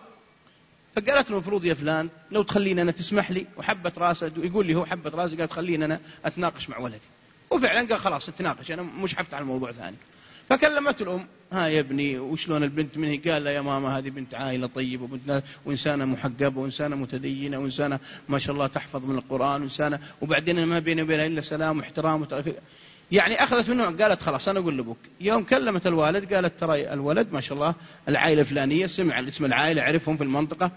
فقالت له المفروض يا فلان لو تخليني أنا تسمح لي وحبت رأسه يقول لي هو حبت راسي قالت خليني أنا أتناقش مع ولدي. وفعلا قال خلاص تناقش أنا مش حفتح الموضوع ثاني. فكلمت الأم ها يا ابني وشلون البنت من قال لا يا ماما هذه بنت عائلة طيبة وبنت وإنسانة محجبه وإنسانة متدينة وإنسانة ما شاء الله تحفظ من القرآن وإنسانة وبعدين ما بيني وبينها إلا سلام واحترام وتغفير يعني أخذت منه قالت خلاص أنا أقول لأبوك. يوم كلمت الوالد قالت ترى الولد ما شاء الله العائلة الفلانية سمع اسم العائلة عرفهم في المنطقة.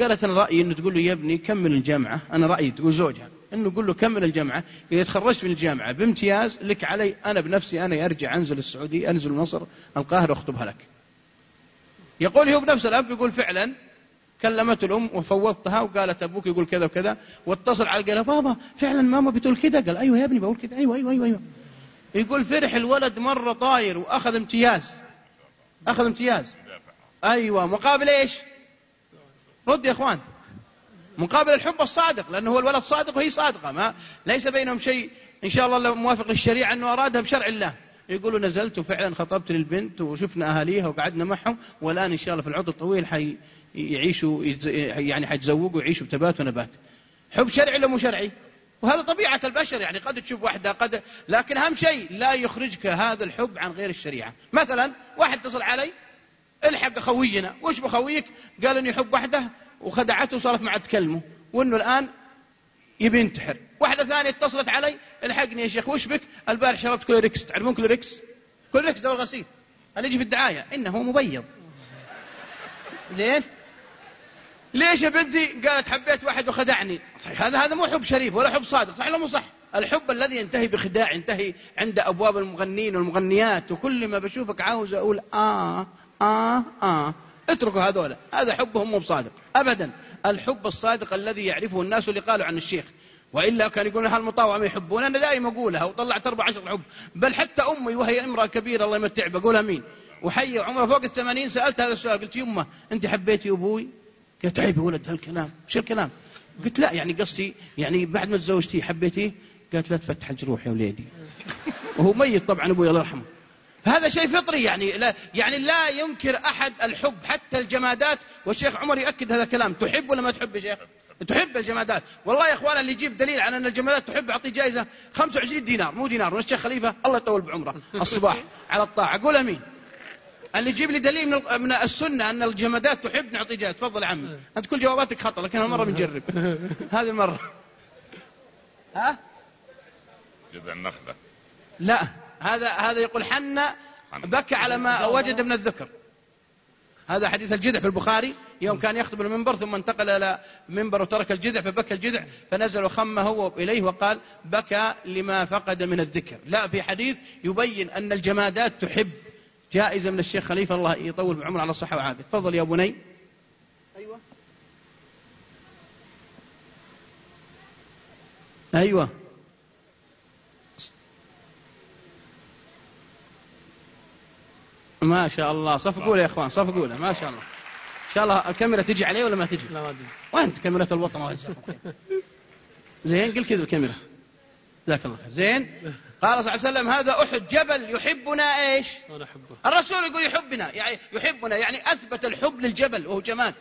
قالت أنا رأيي أنه تقول له يا ابني كمل الجامعة؟ أنا رأيي تقول زوجها. أنه قول له كمل الجامعة؟ إذا تخرجت من الجامعة بامتياز لك علي أنا بنفسي أنا أرجع أنزل السعودية أنزل مصر القاهرة أخطبها لك. يقول هو بنفس الأب يقول فعلا كلمت الأم وفوضتها وقالت أبوك يقول كذا وكذا واتصل على قال بابا فعلا ماما بتقول كذا. قال أيوه يا ابني بقول كذا. أيوه أيوه أيوه, أيوه. يقول فرح الولد مرة طاير وأخذ امتياز. أخذ امتياز. أيوة. مقابل إيش؟ رد يا أخوان. مقابل الحب الصادق لأنه هو الولد صادق وهي صادقة ما ليس بينهم شيء. إن شاء الله لو موافق للشريعة أنه أرادها بشرع الله. يقولوا نزلت وفعلا خطبت للبنت وشفنا أهاليها وقعدنا معهم والآن إن شاء الله في العود الطويل حي يعيشوا يعني حيتزوجوا ويعيشوا بتبات ونبات. حب شرعي ولا مو شرعي؟ وهذا طبيعة البشر يعني قد تشوف واحدة قد لكن أهم شيء لا يخرجك هذا الحب عن غير الشريعة. مثلا واحد اتصل علي الحق خوينا وش بخويك؟ قال انه يحب واحدة وخدعته وصارت معه تكلمه وإنه الآن يبي ينتحر. واحدة ثانية اتصلت علي الحقني يا شيخ وش بك؟ البارح شربت كلوركس تعرفون كلوركس كلوركس دواء غسيل. اللي يجي في الدعاية إنه مبيض. زين؟ ليش يا بنتي؟ قالت حبيت واحد وخدعني. صحيح هذا هذا مو حب شريف ولا حب صادق. صحيح ولا مو صح؟ الحب الذي ينتهي بخداع ينتهي عند أبواب المغنين والمغنيات وكل ما بشوفك عاوز أقول آه آه آه. اتركوا هذولا هذا حبهم مو بصادق. أبدا الحب الصادق الذي يعرفه الناس اللي قالوا عن الشيخ. وإلا كان يقول هالمطاوع ما يحبون؟ أنا دائما أقولها وطلعت أربع عشر حب. بل حتى أمي وهي امرأة كبيرة الله يمتع بقولها مين وحي عمرها فوق الثمانين سألت هذا السؤال قلت يمه أنت حبيتي أبوي؟ قالت عيب يا ولد هالكلام وش الكلام؟ قلت لا يعني قصدي يعني بعد ما تزوجتي حبيتيه قالت لا تفتح الجروح يا وليدي. وهو ميت طبعا أبوي الله يرحمه. هذا شيء فطري يعني لا يعني لا ينكر أحد الحب حتى الجمادات. والشيخ عمر ياكد هذا الكلام. تحب ولا ما تحب يا شيخ؟ تحب الجمادات. والله يا أخوان اللي يجيب دليل على أن الجمادات تحب أعطيه جائزة. 25 دينار مو دينار والشيخ خليفة. الله يطول بعمره. الصباح على الطاعة. قول آمين. اللي يجيب لي دليل من من السنة أن الجمادات تحب نعطي جائزه تفضل يا عمي. أنت كل جواباتك خطأ لكن هالمرة بنجرب. هذه المرة. ها؟ جذع النخلة. لا. هذا هذا يقول حن بكى على ما وجد من الذكر. هذا حديث الجذع في البخاري. يوم كان يخطب المنبر ثم انتقل إلى منبر وترك الجذع فبكى الجذع فنزل وخمه إليه وقال بكى لما فقد من الذكر. لا في حديث يبين أن الجمادات تحب. جائزة من الشيخ خليفة الله يطول بعمره على الصحة والعافية. تفضل يا بني. أيوة. أيوة. ما شاء الله. صفقوا يا إخوان صفقوا ما شاء الله. إن شاء الله الكاميرا تجي عليه ولا ما تجي؟ لا ما ادري وين كاميرا الوطن؟ الله يجزاكم خير. زين قل كذا الكاميرا. جزاك الله خير. زين. قال صلى الله عليه وسلم هذا أحد جبل يحبنا إيش؟ أنا احبه الرسول يقول يحبنا يعني يحبنا يعني أثبت الحب للجبل وهو جماد.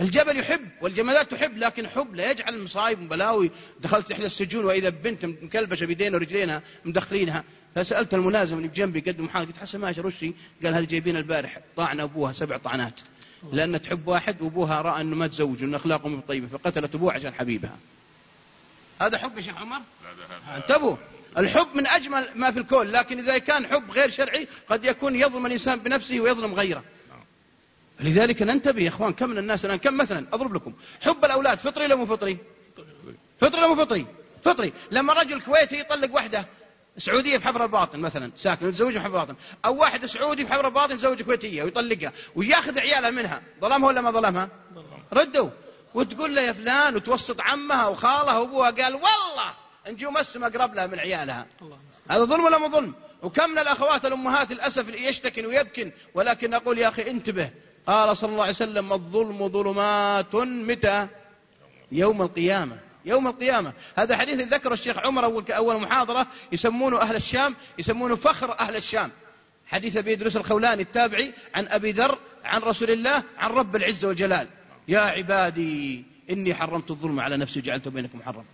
الجبل يحب والجمادات تحب لكن حب لا يجعل مصايب وبلاوي دخلت إحدى السجون وإذا بنت مكلبشة بيدينها ورجلينها مدخلينها فسألت الملازم اللي بجنبي قد محاضر قلت حسن ماشي رشي. قال هذه جايبين البارح طعن أبوها سبع طعنات. لأن تحب واحد وأبوها رأى أنه ما تزوج وأن اخلاقه مو طيبة فقتلت أبوها عشان حبيبها. هذا حب يا شيخ عمر؟ انتبهوا. الحب من أجمل ما في الكون لكن إذا كان حب غير شرعي قد يكون يظلم الإنسان بنفسه ويظلم غيره لذلك ننتبه يا إخوان كم من الناس الآن كم مثلا أضرب لكم حب الأولاد فطري مو فطري؟ فطري مو فطري؟ فطري لما رجل كويتي يطلق وحده سعودية في حفر الباطن مثلا ساكن يتزوجها في حفر الباطن أو واحد سعودي في حفر الباطن يتزوج كويتية ويطلقها وياخذ عيالها منها ظلمها ولا ما ظلمها؟ ردوا وتقول له يا فلان وتوسط عمها وخالها وأبوها قال والله نجوم السما اقرب لها من عيالها. هذا ظلم ولا مو ظلم؟ وكم من الأخوات الأمهات للأسف يشتكن ويبكن ولكن أقول يا أخي انتبه. قال صلى الله عليه وسلم الظلم ظلمات متى؟ يوم القيامة. يوم القيامة. هذا حديث ذكر الشيخ عمر أول, أول محاضرة. يسمونه أهل الشام يسمونه فخر أهل الشام. حديث أبي إدريس الخولاني التابعي عن أبي ذر عن رسول الله عن رب العزة والجلال يا عبادي إني حرمت الظلم على نفسي وجعلته بينكم محرما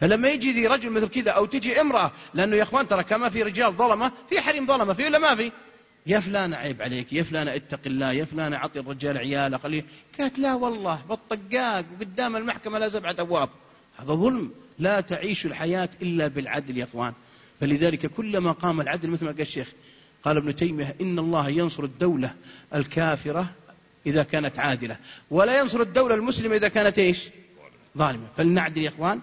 فلما يجي رجل مثل كذا أو تجي امرأة لأنه يا أخوان ترى كما في رجال ظلمة في حريم ظلمة في ولا ما في. يا فلان عيب عليك يا فلان اتق الله يا فلان اعطي الرجال عيالة خليه قالت لا والله بالطقاق وقدام المحكمة لا سبعة أبواب. هذا ظلم. لا تعيش الحياة إلا بالعدل يا أخوان. فلذلك كلما قام العدل مثل ما قال الشيخ قال ابن تيمية إن الله ينصر الدولة الكافرة إذا كانت عادلة ولا ينصر الدولة المسلمة إذا كانت إيش؟ ظالمة. فلنعدل يا أخوان.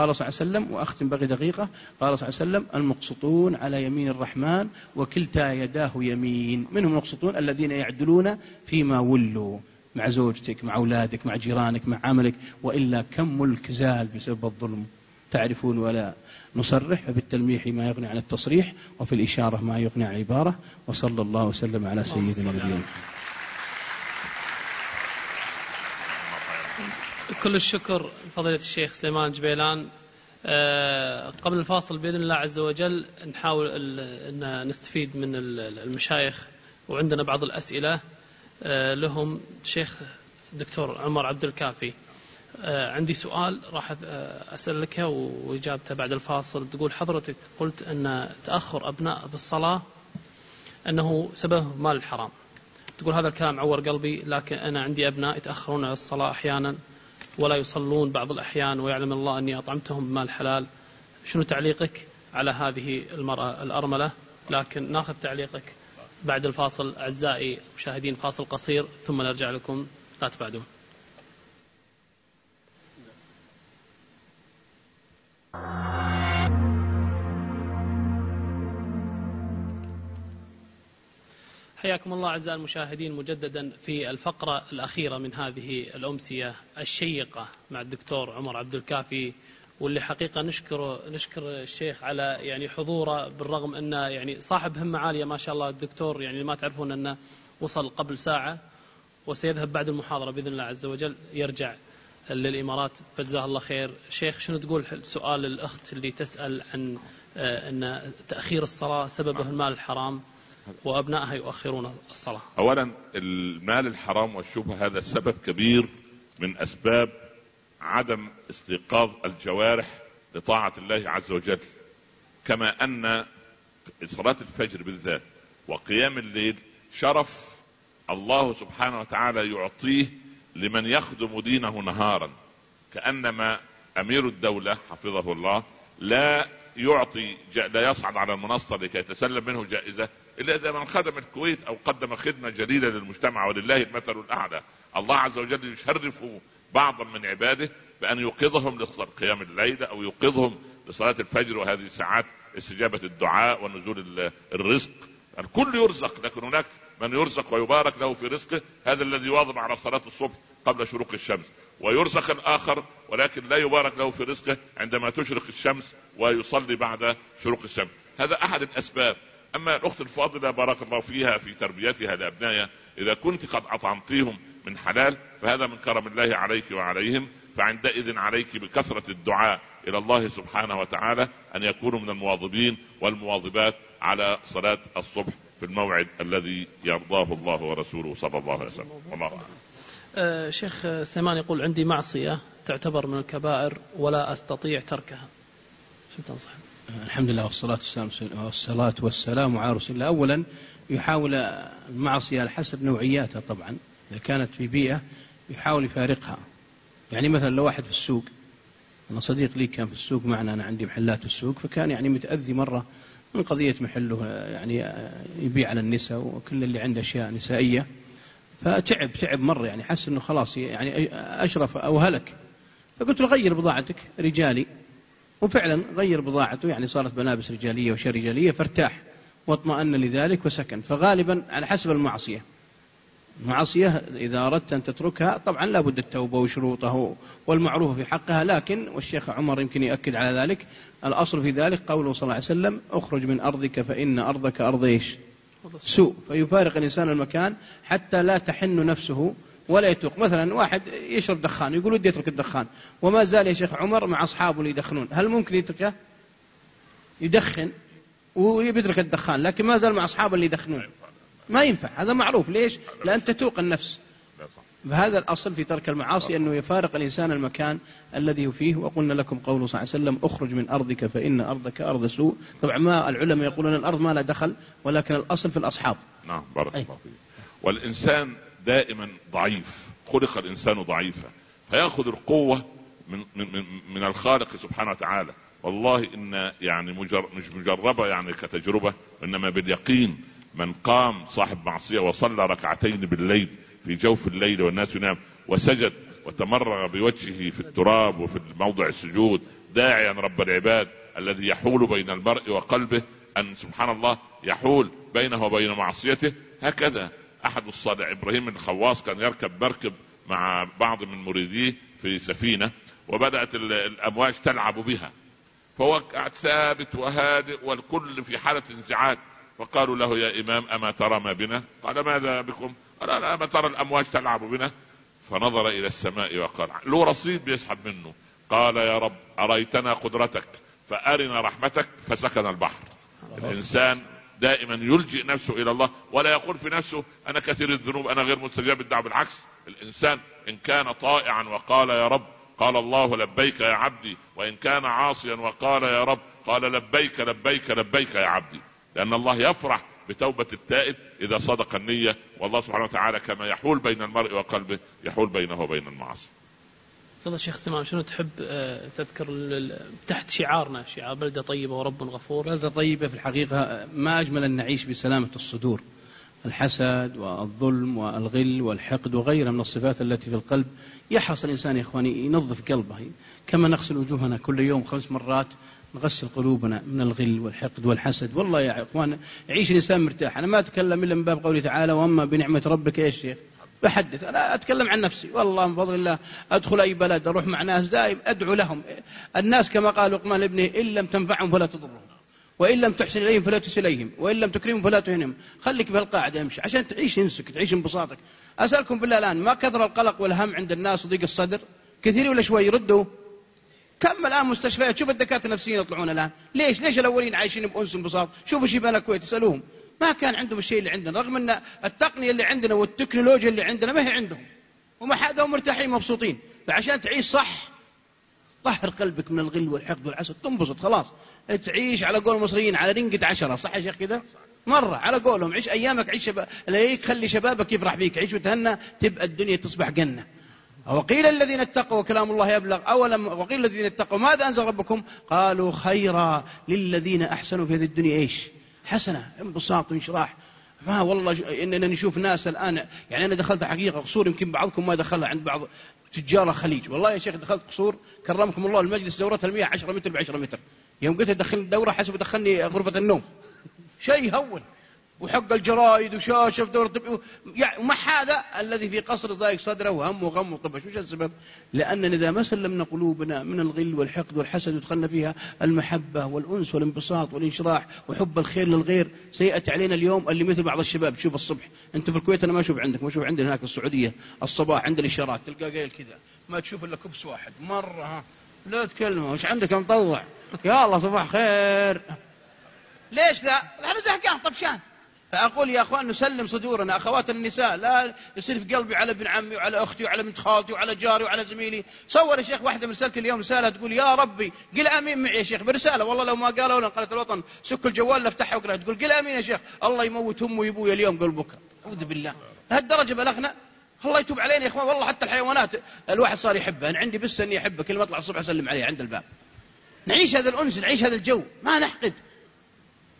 قال صلى الله عليه وسلم وأختم بقي دقيقة قال صلى الله عليه وسلم المقسطون على يمين الرحمن وكلتا يداه يمين. منهم المقسطون الذين يعدلون فيما ولوا مع زوجتك مع أولادك مع جيرانك مع عملك وإلا كم ملك زال بسبب الظلم. تعرفون ولا نصرح فبالتلميح ما يغني عن التصريح وفي الإشارة ما يغني عن العبارة وصلى الله وسلم على سيدنا نبينا كل الشكر فضيلة الشيخ سليمان جبيلان. آه، قبل الفاصل بإذن الله عز وجل نحاول أن نستفيد من المشايخ وعندنا بعض الأسئلة آه، لهم شيخ الدكتور عمر عبد الكافي. آه، عندي سؤال راح أسألك وإجابته بعد الفاصل. تقول حضرتك قلت أن تأخر أبناء بالصلاة أنه سبب مال الحرام. تقول هذا الكلام عور قلبي لكن أنا عندي أبناء يتأخرون على الصلاة أحيانا. ولا يصلون بعض الأحيان ويعلم الله أني أطعمتهم بمال حلال. شنو تعليقك على هذه المرأة الأرملة؟ لكن ناخذ تعليقك بعد الفاصل. أعزائي مشاهدين فاصل قصير ثم نرجع لكم. لا تبعدون. حياكم الله أعزائي المشاهدين مجددا في الفقرة الأخيرة من هذه الأمسية الشيقة مع الدكتور عمر عبد الكافي واللي حقيقة نشكر نشكر الشيخ على يعني حضوره بالرغم أنه يعني صاحب همة عالية ما شاء الله الدكتور يعني ما تعرفون أنه وصل قبل ساعة وسيذهب بعد المحاضرة بإذن الله عز وجل يرجع للإمارات. فجزاه الله خير. شيخ شنو تقول سؤال الأخت اللي تسأل عن آه، أن تأخير الصلاة سببه المال الحرام؟ وأبنائها يؤخرون الصلاة. أولا المال الحرام والشبهة هذا سبب كبير من أسباب عدم استيقاظ الجوارح لطاعة الله عز وجل. كما أن صلاة الفجر بالذات وقيام الليل شرف الله سبحانه وتعالى يعطيه لمن يخدم دينه نهارا. كأنما أمير الدولة حفظه الله لا يعطي لا يصعد على المنصة لكي يتسلم منه جائزة إلا إذا من خدم الكويت أو قدم خدمة جليله للمجتمع ولله المثل الأعلى. الله عز وجل يشرف بعضا من عباده بأن يوقظهم لقيام الليل أو يوقظهم لصلاة الفجر وهذه ساعات استجابة الدعاء ونزول الرزق. الكل يرزق لكن هناك من يرزق ويبارك له في رزقه. هذا الذي يواظب على صلاة الصبح قبل شروق الشمس. ويرزق الآخر ولكن لا يبارك له في رزقه عندما تشرق الشمس ويصلي بعد شروق الشمس. هذا أحد الأسباب أما الأخت الفاضلة بارك الله فيها في تربيتها لأبنائها إذا كنت قد اطعمتيهم من حلال فهذا من كرم الله عليك وعليهم فعندئذ عليك بكثرة الدعاء إلى الله سبحانه وتعالى أن يكونوا من المواظبين والمواظبات على صلاة الصبح في الموعد الذي يرضاه الله ورسوله صلى الله عليه وسلم. والله أعلم. آه شيخ سليمان يقول عندي معصية تعتبر من الكبائر ولا أستطيع تركها. شو تنصح؟ الحمد لله والصلاة والسلام والصلاة والسلام على رسول الله. أولا يحاول المعصية حسب نوعياتها طبعا. إذا كانت في بيئة يحاول يفارقها. يعني مثلا لو واحد في السوق أنا صديق لي كان في السوق معنا أنا عندي محلات في السوق فكان يعني متأذي مرة من قضية محله يعني يبيع على النساء وكل اللي عنده أشياء نسائية. فتعب تعب مرة يعني حس أنه خلاص يعني أشرف أو هلك. فقلت له غير بضاعتك رجالي. وفعلا غير بضاعته يعني صارت ملابس رجالية وشيء رجالية فارتاح واطمأن لذلك وسكن. فغالبا على حسب المعصية. المعصية إذا أردت أن تتركها طبعا لا بد التوبة وشروطه والمعروف في حقها لكن والشيخ عمر يمكن يأكد على ذلك. الأصل في ذلك قوله صلى الله عليه وسلم اخرج من أرضك فإن أرضك أرض إيش؟ سوء. فيفارق الإنسان المكان حتى لا تحن نفسه ولا يتوق. مثلا واحد يشرب دخان يقول ودي يترك الدخان. وما زال يا شيخ عمر مع أصحابه اللي يدخنون. هل ممكن يتركه؟ يدخن ويترك الدخان لكن ما زال مع أصحابه اللي يدخنون. ما ينفع. هذا معروف. ليش؟ لأن تتوق النفس. فهذا الأصل في ترك المعاصي أنه يفارق الإنسان المكان الذي فيه. وقلنا لكم قوله صلى الله عليه وسلم اخرج من أرضك فإن أرضك أرض سوء. طبعا ما العلماء يقولون الأرض ما لا دخل ولكن الأصل في الأصحاب. نعم بارك الله فيك. والإنسان دائما ضعيف خلق الإنسان ضعيفا فيأخذ القوة من, من, من الخالق سبحانه وتعالى. والله إن يعني مجر مش مجربة يعني كتجربة إنما باليقين من قام صاحب معصية وصلى ركعتين بالليل في جوف الليل والناس ينام وسجد وتمرغ بوجهه في التراب وفي موضع السجود داعيا رب العباد الذي يحول بين المرء وقلبه أن سبحان الله يحول بينه وبين معصيته هكذا. أحد الصالح إبراهيم الخواص كان يركب مركب مع بعض من مريديه في سفينة وبدأت الأمواج تلعب بها فهو قاعد ثابت وهادئ والكل في حالة انزعاج فقالوا له يا إمام أما ترى ما بنا؟ قال ماذا بكم؟ قال أنا أما ترى الأمواج تلعب بنا؟ فنظر إلى السماء وقال له رصيد بيسحب منه قال يا رب أريتنا قدرتك فأرنا رحمتك فسكن البحر الإنسان دائما يلجئ نفسه إلى الله ولا يقول في نفسه أنا كثير الذنوب أنا غير مستجاب الدعوه بالعكس الإنسان إن كان طائعا وقال يا رب قال الله لبيك يا عبدي وإن كان عاصيا وقال يا رب قال لبيك لبيك لبيك يا عبدي. لأن الله يفرح بتوبة التائب إذا صدق النية والله سبحانه وتعالى كما يحول بين المرء وقلبه يحول بينه وبين المعاصي. تفضل شيخ سمام شنو تحب آه، تذكر تحت شعارنا؟ شعار بلدة طيبة ورب غفور. بلدة طيبة في الحقيقة ما أجمل أن نعيش بسلامة الصدور. الحسد والظلم والغل والحقد وغيرها من الصفات التي في القلب. يحرص الإنسان يا إخواني ينظف قلبه. كما نغسل وجوهنا كل يوم خمس مرات نغسل قلوبنا من الغل والحقد والحسد. والله يا إخوان يعيش الإنسان مرتاح. أنا ما أتكلم إلا من باب قوله تعالى وأما بنعمة ربك يا شيخ. بحدث. أنا أتكلم عن نفسي. والله من فضل الله أدخل أي بلد أروح مع ناس دائم أدعو لهم. الناس كما قال لقمان لابنه إن لم تنفعهم فلا تضرهم. وإن لم تحسن إليهم فلا تسل إليهم. وإن لم تكرمهم فلا تهنهم. خليك بهالقاعدة امشي. عشان تعيش انسك تعيش انبساطك. أسألكم بالله الآن ما كثر القلق والهم عند الناس وضيق الصدر؟ كثير ولا شوي؟ ردوا. كم الآن مستشفيات؟ شوف الدكاترة النفسيين يطلعون الآن. ليش؟ ليش الأولين عايشين بأنس انبساط؟ شوفوا شيبان الكويت اسألوهم. ما كان عندهم الشيء اللي عندنا رغم إن التقنية اللي عندنا والتكنولوجيا اللي عندنا ما هي عندهم. وما حدا مرتاحين مبسوطين. فعشان تعيش صح طهر قلبك من الغل والحقد والحسد تنبسط خلاص. تعيش على قول المصريين على رنقة عشرة. صح يا شيخ كذا؟ مرة على قولهم. عيش أيامك عيش شباب خلي شبابك يفرح فيك. عيش وتهنى تبقى الدنيا تصبح جنة. وقيل الذين اتقوا كلام الله يبلغ. أولم وقيل الذين اتقوا ماذا أنزل ربكم؟ قالوا خيرا للذين أحسنوا في هذه الدنيا. إيش؟ حسنة انبساط وانشراح. ما والله إننا نشوف ناس الآن يعني أنا دخلت حقيقة قصور يمكن بعضكم ما دخلها عند بعض تجار الخليج. والله يا شيخ دخلت قصور كرمكم الله المجلس دورتها المياه 10 متر ب 10 متر. يوم قلت دخلني الدورة حسب دخلني غرفة النوم. شيء هون وحق الجرايد وشاشه في دورة يعني ومع هذا الذي في قصر ضايق صدره وهم وغم وطبش. وش السبب؟ لاننا إذا ما سلمنا قلوبنا من الغل والحقد والحسد ودخلنا فيها المحبة والأنس والانبساط والانشراح وحب الخير للغير سيأتي علينا اليوم اللي مثل بعض الشباب. تشوف الصبح. أنت في الكويت أنا ما أشوف عندك. ما أشوف عندنا هناك في السعودية. الصباح عند الاشارات تلقى قايل كذا. ما تشوف إلا كبس واحد. مرة ها. لا تكلمه. وش عندك؟ مطوع يا الله صباح خير. ليش لا؟ إحنا زهقان طفشان. فأقول يا أخوان نسلم صدورنا أخوات النساء لا يصير في قلبي على ابن عمي وعلى أختي وعلى بنت خالتي وعلى جاري وعلى زميلي. صور يا شيخ واحدة من رسالة اليوم رسالة تقول يا ربي قل آمين معي يا شيخ برسالة. والله لو ما قالوا لنا قناة الوطن سك الجوال لافتحها واقرأ تقول قل آمين يا شيخ الله يموت أمي وأبوي اليوم قل بكى أعوذ بالله. لهالدرجة بلغنا. الله يتوب علينا يا إخوان. والله حتى الحيوانات الواحد صار يحبها. أنا عندي بس إني أحبها. كل ما أطلع الصبح أسلم عليه عند الباب. نعيش هذا الأنس نعيش هذا الجو. ما نحقد.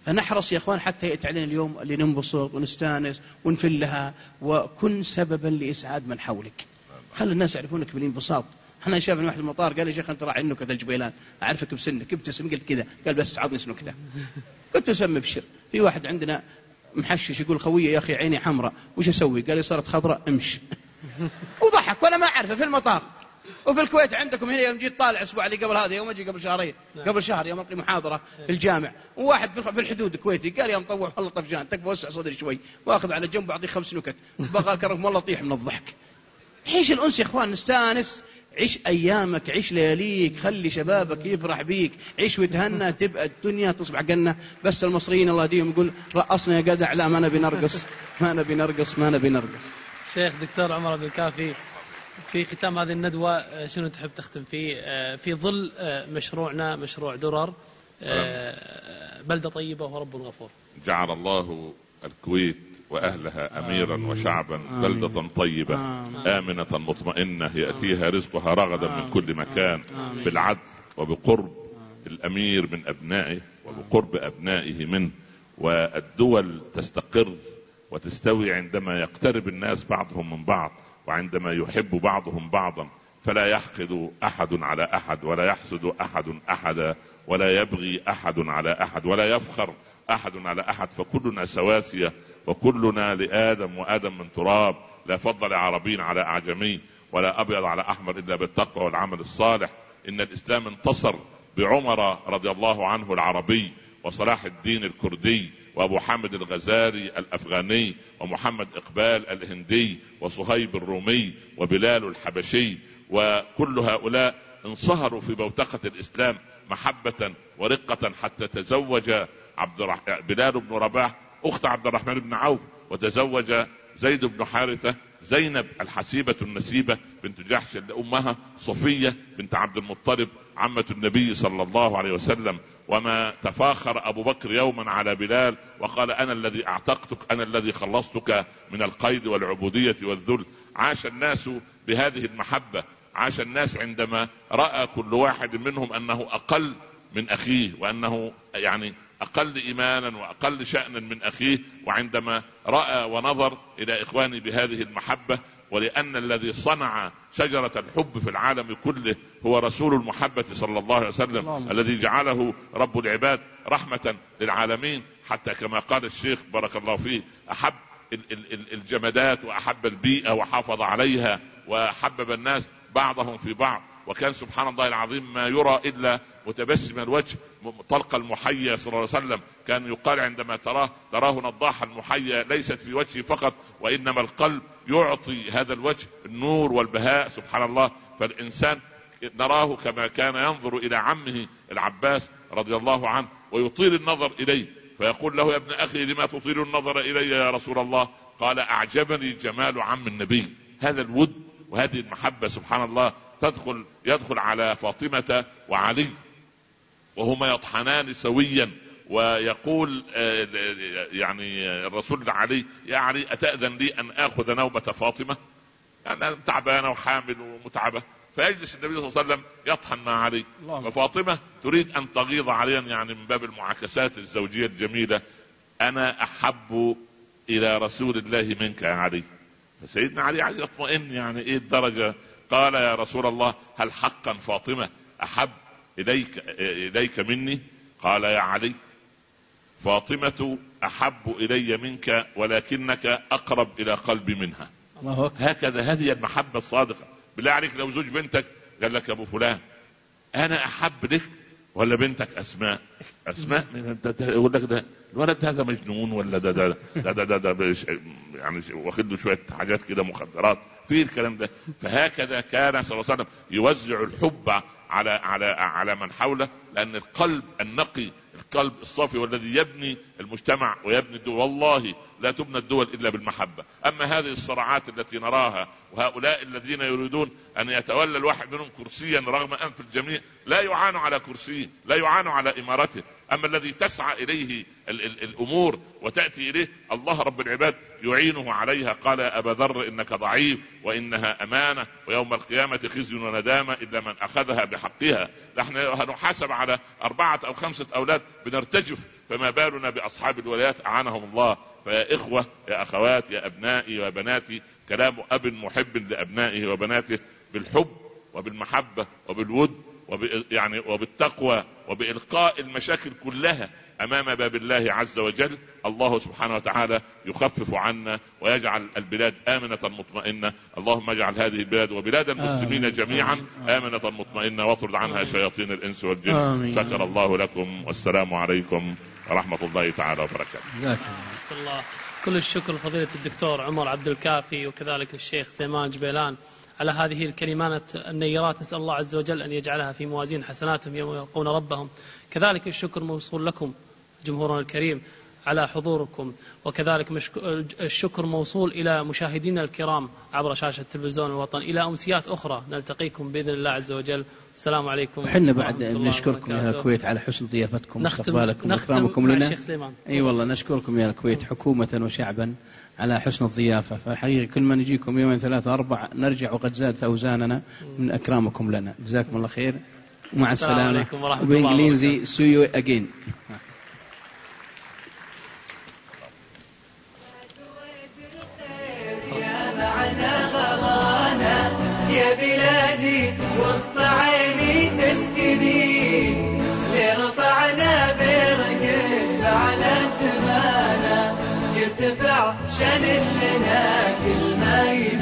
فنحرص يا إخوان حتى يأتي علينا اليوم اللي ننبسط ونستأنس ونفلها وكن سببا لإسعاد من حولك. خلي الناس يعرفونك بالانبساط. إحنا شافني واحد المطار قال يا شيخ أنت راعي النكت الجبيلان أعرفك بسنك ابتسم قلت كذا قال بس عطني نكته. قلت اسمي ابشر في واحد عندنا محشش يقول خويه يا أخي عيني حمراء وش أسوي؟ قال لي صارت خضراء امش. وضحك وأنا ما أعرفه في المطار. وفي الكويت عندكم هنا يوم جيت طالع الأسبوع اللي قبل هذا يوم أجي قبل شهرين. نعم. قبل شهر يوم القي محاضرة في الجامع. وواحد في الحدود الكويتي قال يا مطوع والله طفجان تكفى وسع صدري شوي وأخذ على جنب وأعطيه خمس نكت. بقى كرم والله طيح من الضحك. عيش الأنس يا إخوان؟ نستانس عيش أيامك عيش لياليك خلي شبابك يفرح بيك. عيش وتهنى تبقى الدنيا تصبح جنة. بس المصريين الله يهديهم يقول رقصنا يا جدع لا ما نبي نرقص. ما نبي نرقص ما نبي نرقص. شيخ دكتور عمر عبد الكافي في ختام هذه الندوة آه، شنو تحب تختم فيه؟ آه، في ظل آه، مشروعنا مشروع درر بلدة طيبة ورب غفور. جعل الله الكويت وأهلها أميرا وشعبا بلدة طيبة آمنة مطمئنة يأتيها رزقها رغدا من كل مكان بالعدل وبقرب الأمير من أبنائه وبقرب أبنائه منه. والدول تستقر وتستوي عندما يقترب الناس بعضهم من بعض. وعندما يحب بعضهم بعضا فلا يحقد أحد على أحد ولا يحسد أحد احدا ولا يبغي أحد على أحد ولا يفخر أحد على أحد فكلنا سواسية وكلنا لآدم وآدم من تراب لا فضل لعربي على أعجمي ولا أبيض على أحمر إلا بالتقوى والعمل الصالح إن الإسلام انتصر بعمر رضي الله عنه العربي وصلاح الدين الكردي وابو حامد الغزالي الأفغاني ومحمد إقبال الهندي وصهيب الرومي وبلال الحبشي وكل هؤلاء انصهروا في بوتقة الإسلام محبة ورقة حتى تزوج عبد الرح... بلال بن رباح أخت عبد الرحمن بن عوف وتزوج زيد بن حارثة زينب الحسيبة النسيبة بنت جحش أمها صفية بنت عبد المطلب عمة النبي صلى الله عليه وسلم. وما تفاخر أبو بكر يوما على بلال وقال أنا الذي أعتقتك أنا الذي خلصتك من القيد والعبودية والذل. عاش الناس بهذه المحبة. عاش الناس عندما رأى كل واحد منهم أنه أقل من أخيه وأنه يعني أقل إيمانا وأقل شأنا من أخيه. وعندما رأى ونظر إلى اخوانه بهذه المحبة ولأن الذي صنع شجرة الحب في العالم كله هو رسول المحبة صلى الله عليه وسلم الله. الذي جعله رب العباد رحمة للعالمين حتى كما قال الشيخ بارك الله فيه أحب الجمادات وأحب البيئة وحافظ عليها وحبب الناس بعضهم في بعض وكان سبحان الله العظيم ما يرى إلا متبسم الوجه طلق المحيا صلى الله عليه وسلم. كان يقال عندما تراه تراه نضاح المحيا ليست في وجهه فقط وإنما القلب يعطي هذا الوجه النور والبهاء سبحان الله. فالإنسان نراه كما كان ينظر إلى عمه العباس رضي الله عنه ويطيل النظر إليه. فيقول له يا ابن أخي لما تطيل النظر إلي يا رسول الله؟ قال أعجبني جمال عم النبي. هذا الود وهذه المحبة سبحان الله تدخل يدخل على فاطمة وعلي. وهما يطحنان سويا ويقول آه، يعني الرسول علي يا علي أتأذن لي أن آخذ نوبة فاطمة؟ أنا تعبانة وحامل ومتعبة. فيجلس النبي صلى الله عليه وسلم يطحن مع علي. ففاطمة تريد أن تغيظ عليا يعني من باب المعاكسات الزوجية الجميلة. أنا أحب إلى رسول الله منك يا علي. فسيدنا علي عايز يطمئن يعني إيه الدرجة؟ قال يا رسول الله هل حقا فاطمة أحب إليك إليك مني؟ قال يا علي فاطمة أحب إلي منك ولكنك أقرب إلى قلبي منها. الله أكبر. هكذا هذه المحبة الصادقة. بالله عليك لو زوج بنتك قال لك يا أبو فلان أنا أحب لك ولا بنتك أسماء؟ أسماء يقول لك ده الولد هذا مجنون ولا ده ده ده ده, ده, ده, ده يعني واخد له شوية حاجات كده مخدرات في الكلام ده. فهكذا كان صلى الله عليه وسلم يوزع الحب على على على من حوله لأن القلب النقي القلب الصافي والذي يبني المجتمع ويبني الدول. والله لا تبنى الدول إلا بالمحبة. أما هذه الصراعات التي نراها وهؤلاء الذين يريدون أن يتولى الواحد منهم كرسيا رغم أنف الجميع لا يعان على كرسيه لا يعان على إمارته. أما الذي تسعى إليه ال ال الأمور وتأتي إليه الله رب العباد يعينه عليها. قال يا أبا ذر إنك ضعيف وإنها أمانة ويوم القيامة خزي وندامة إلا من أخذها بحقها. نحن هنحاسب على أربعة أو خمسة أولاد بنرتجف فما بالنا بأصحاب الولايات؟ أعانهم الله. فيا إخوة يا أخوات يا أبنائي وبناتي كلام أب محب لأبنائه وبناته بالحب وبالمحبة وبالود وب يعني وبالتقوى وبإلقاء المشاكل كلها أمام باب الله عز وجل الله سبحانه وتعالى يخفف عنا ويجعل البلاد آمنة مطمئنة. اللهم اجعل هذه البلاد وبلاد المسلمين جميعا آمنة مطمئنة واطرد عنها شياطين الإنس والجن. شكر الله لكم والسلام عليكم ورحمة الله تعالى وبركاته. الله. كل الشكر لفضيلة الدكتور عمر عبد الكافي وكذلك الشيخ سليمان جبيلان. على هذه الكلمات النيرات نسأل الله عز وجل أن يجعلها في موازين حسناتهم يوم يلقون ربهم. كذلك الشكر موصول لكم جمهورنا الكريم على حضوركم وكذلك الشكر موصول إلى مشاهدينا الكرام عبر شاشة التلفزيون الوطن إلى أمسيات أخرى نلتقيكم بإذن الله عز وجل. السلام عليكم وحنا بعد نشكركم يا الكويت على حسن ضيافتكم واستقبالكم وإكرامكم لنا. أي أيوة والله نشكركم يا الكويت حكومة وشعبا. على حسن الضيافة. فالحقيقة كل ما نجيكم يومين ثلاثة أربعة نرجع وقد زادت أوزاننا من أكرامكم لنا. جزاكم الله خير. ومع السلامة. وبإنجليزي see you again. يا بلادي وسط عيني تسكني لرفعنا برقش على سمانا يرتفع شن لنا كل ما يبي